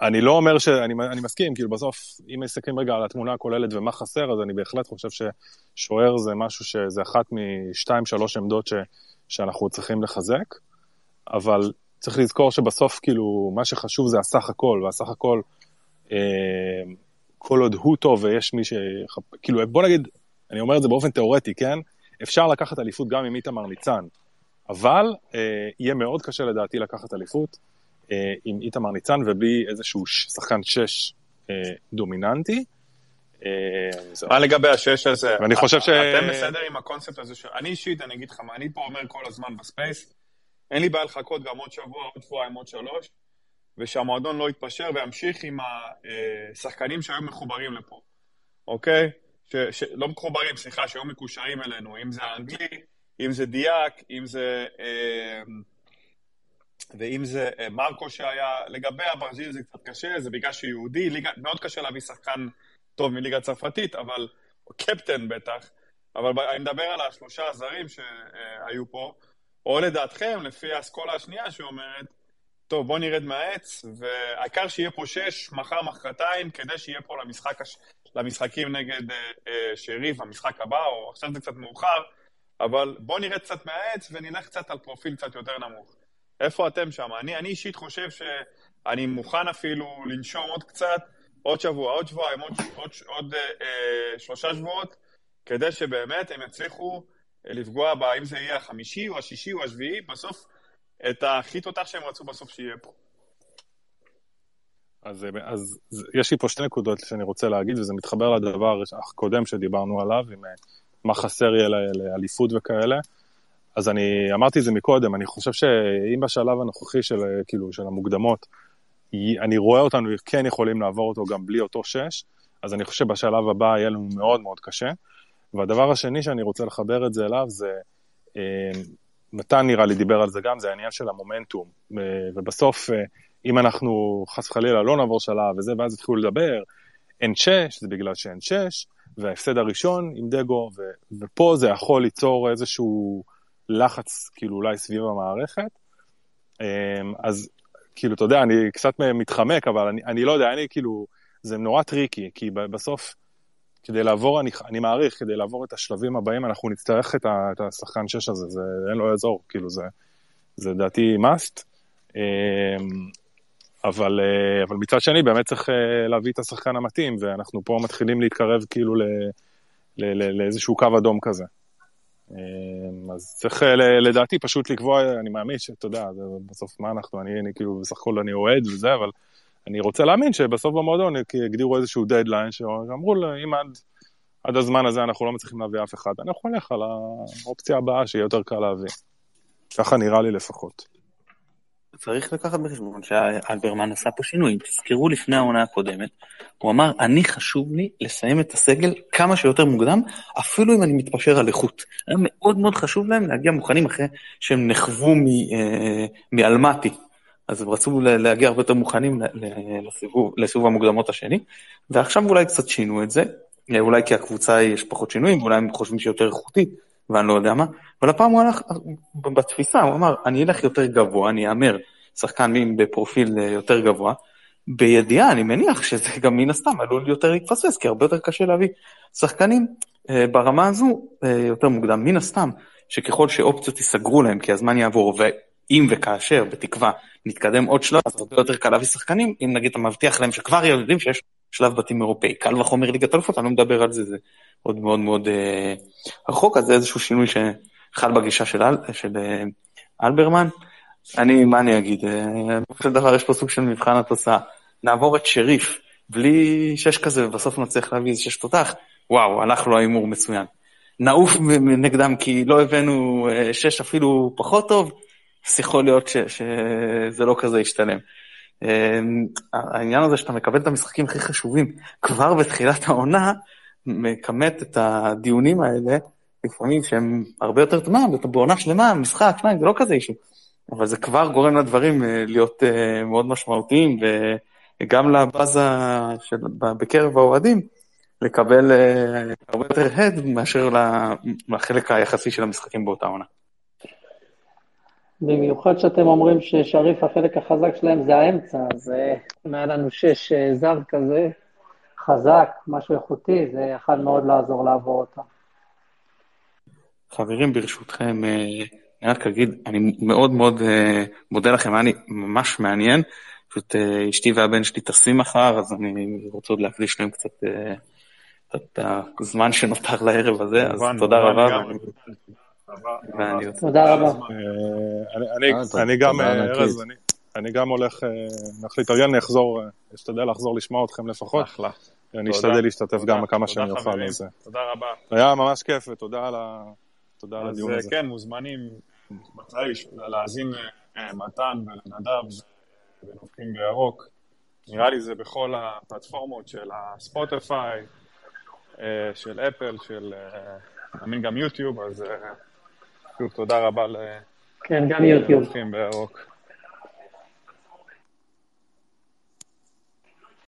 אה, אני לא אומר ש... אני, אני מסכים, כאילו בסוף, אם מסתכלים רגע על התמונה הכוללת ומה חסר, אז אני בהחלט חושב ששוער זה משהו שזה אחת משתיים, שלוש עמדות ש, שאנחנו צריכים לחזק, אבל צריך לזכור שבסוף, כאילו, מה שחשוב זה הסך הכל, והסך הכל כל עוד הוא טוב ויש מי ש... כאילו, בוא נגיד, אני אומר את זה באופן תיאורטי, כן? אפשר לקחת אליפות גם עם איתמר ניצן, אבל אה, יהיה מאוד קשה לדעתי לקחת אליפות אה, עם איתמר ניצן ובלי איזשהו שחקן שש אה, דומיננטי. אה, מה לגבי השש הזה? ואני חושב ש... אתם בסדר עם הקונספט הזה? ש... אני אישית, אני אגיד לך מה, אני פה אומר כל הזמן ב space, אין לי בעיה לחכות גם עוד שבוע, עוד שבועיים, עוד שלוש, ושהמועדון לא יתפשר וימשיך עם השחקנים שהיו מחוברים לפה, אוקיי? ש, ש, לא מחוברים, סליחה, שהיו מקושרים אלינו, אם זה האנגלי, אם זה דיאק, אם זה... אה, ואם זה אה, מרקו שהיה, לגבי הברזיל זה קצת קשה, זה בגלל שהוא יהודי, ליגה, מאוד קשה להביא שחקן טוב מליגה צרפתית, אבל, קפטן בטח, אבל אני מדבר על השלושה הזרים שהיו פה, או לדעתכם, לפי האסכולה השנייה שאומרת, טוב, בוא נרד מהעץ, והעיקר שיהיה פה שש, מחר, מחרתיים, כדי שיהיה פה למשחק, למשחקים נגד אה, אה, שריף, המשחק הבא, או עכשיו זה קצת מאוחר, אבל בוא נרד קצת מהעץ ונלך קצת על פרופיל קצת יותר נמוך. איפה אתם שם? אני, אני אישית חושב שאני מוכן אפילו לנשום עוד קצת, עוד שבוע, עוד שבועיים, עוד, עוד, עוד אה, אה, שלושה שבועות, כדי שבאמת הם יצליחו לפגוע בה, אם זה יהיה החמישי או השישי או השביעי, בסוף את הכי תותח שהם רצו בסוף שיהיה פה. אז, אז יש לי פה שתי נקודות שאני רוצה להגיד, וזה מתחבר לדבר הקודם שדיברנו עליו, עם מה חסר יהיה לאליפות וכאלה. אז אני אמרתי את זה מקודם, אני חושב שאם בשלב הנוכחי של, כאילו, של המוקדמות, אני רואה אותנו כן יכולים לעבור אותו גם בלי אותו שש, אז אני חושב שבשלב הבא יהיה לנו מאוד מאוד קשה. והדבר השני שאני רוצה לחבר את זה אליו זה, אה, מתן נראה לי דיבר על זה גם, זה העניין של המומנטום. ובסוף, אה, אם אנחנו חס וחלילה לא נעבור שלב וזה, ואז התחילו לדבר, אין שש, זה בגלל שאין שש, וההפסד הראשון עם דגו, ו, ופה זה יכול ליצור איזשהו לחץ, כאילו אולי סביב המערכת. אמ, אז כאילו, אתה יודע, אני קצת מתחמק, אבל אני, אני לא יודע, אני כאילו, זה נורא tricky, כי בסוף, כדי לעבור, אני, אני מעריך, כדי לעבור את השלבים הבאים, אנחנו נצטרך את, ה, את השחקן שש הזה, זה, אין מה לעזור, כאילו, זה, זה לדעתי must. אמ, אבל, אה, אבל מצד שני, באמת צריך אה, להביא את השחקן המתאים, ואנחנו פה מתחילים להתקרב כאילו ל, ל, ל, לאיזשהו קו אדום כזה. אמ, אז צריך אה, לדעתי פשוט לקבוע, אני מאמין שאתה יודע, בסוף מה אנחנו, אני, אני כאילו בסך הכל אני אוהד וזה, אבל אני רוצה להאמין שבסוף במועדון יגדירו איזשהו דדליין, שאמרו אם עד, עד הזמן הזה אנחנו לא מצליחים להביא אף אחד, אנחנו נלך על האופציה הבאה שיהיה יותר קל להביא. ככה נראה לי לפחות. צריך לקחת בחשבון שאלברמן עשה פה שינויים. תזכרו לפני העונה הקודמת, הוא אמר, אני חשוב לי לסיים את הסגל כמה שיותר מוקדם, אפילו אם אני מתפשר על איכות. היה מאוד מאוד חשוב להם להגיע מוכנים אחרי שהם נחוו אה, מאלמטי. אז הם רצו להגיע הרבה יותר מוכנים לסיבוב, לסיבוב המוקדמות השני, ועכשיו אולי קצת שינו את זה, אה, אולי כי הקבוצה יש פחות שינויים, אולי הם חושבים שהיא יותר איכותית, ואני לא יודע מה, אבל הפעם הוא הלך, בתפיסה, הוא אמר, אני אלך יותר גבוה, אני אאמר שחקן בפרופיל אה, יותר גבוה, בידיעה, אני מניח שזה גם מן הסתם עלול יותר להתפספס, כי הרבה יותר קשה להביא שחקנים אה, ברמה הזו אה, יותר מוקדם. מן הסתם, שככל שאופציות ייסגרו להם, כי הזמן יעבור, ואם וכאשר, בתקווה, נתקדם עוד שלב, אז הרבה יותר קל להביא שחקנים, אם נגיד אתה מבטיח להם שכבר יודעים שיש שלב בתים אירופאי. קל וחומר ליגת אלופות, אני לא מדבר על זה, זה עוד מאוד מאוד אה, רחוק, אז זה איזשהו שינוי שחל בגישה של, אל, של אה, אלברמן. אני, מה אני אגיד, אה, בסופו של דבר יש פה סוג של מבחן התוצאה. נעבור את שריף בלי שש כזה, ובסוף נצליח להביא איזה שש תותח, וואו, הלך לו ההימור מצוין. נעוף נגדם כי לא הבאנו אה, שש אפילו פחות טוב, אז יכול להיות שזה לא כזה ישתלם. אה, העניין הזה שאתה מקבל את המשחקים הכי חשובים כבר בתחילת העונה, מכמת את הדיונים האלה, לפעמים שהם הרבה יותר, מה, בעונה שלמה, משחק, שניים, זה לא כזה אישו. אבל זה כבר גורם לדברים אה, להיות אה, מאוד משמעותיים, וגם לבאזה של, בקרב האוהדים, לקבל אה, הרבה יותר הד מאשר לחלק היחסי של המשחקים באותה עונה. במיוחד שאתם אומרים ששריף החלק החזק שלהם זה האמצע, אז אם היה לנו שש זר כזה, חזק, משהו איכותי, זה יכול מאוד לעזור לעבור אותה. חברים, ברשותכם, אני רק אגיד, אני מאוד מאוד מודה לכם, היה לי ממש מעניין. פשוט אשתי והבן שלי טסים מחר, אז אני רוצה עוד להקדיש להם קצת את הזמן שנותר לערב הזה, אז תודה רבה. תודה רבה. אני גם, ארז, אני גם הולך, הולך להתארגן, אני אחזור, אשתדל לחזור לשמוע אתכם לפחות. אחלה. אני אשתדל להשתתף גם כמה שאני אוכל לזה. תודה רבה. היה ממש כיף, ותודה על הדיון הזה. אז כן, מוזמנים מתי להאזין מתן ולנדב ונובחים בירוק. נראה לי זה בכל הפלטפורמות של הספוטיפיי, של אפל, של, אני גם יוטיוב, אז שוב תודה רבה כן, גם יוטיוב.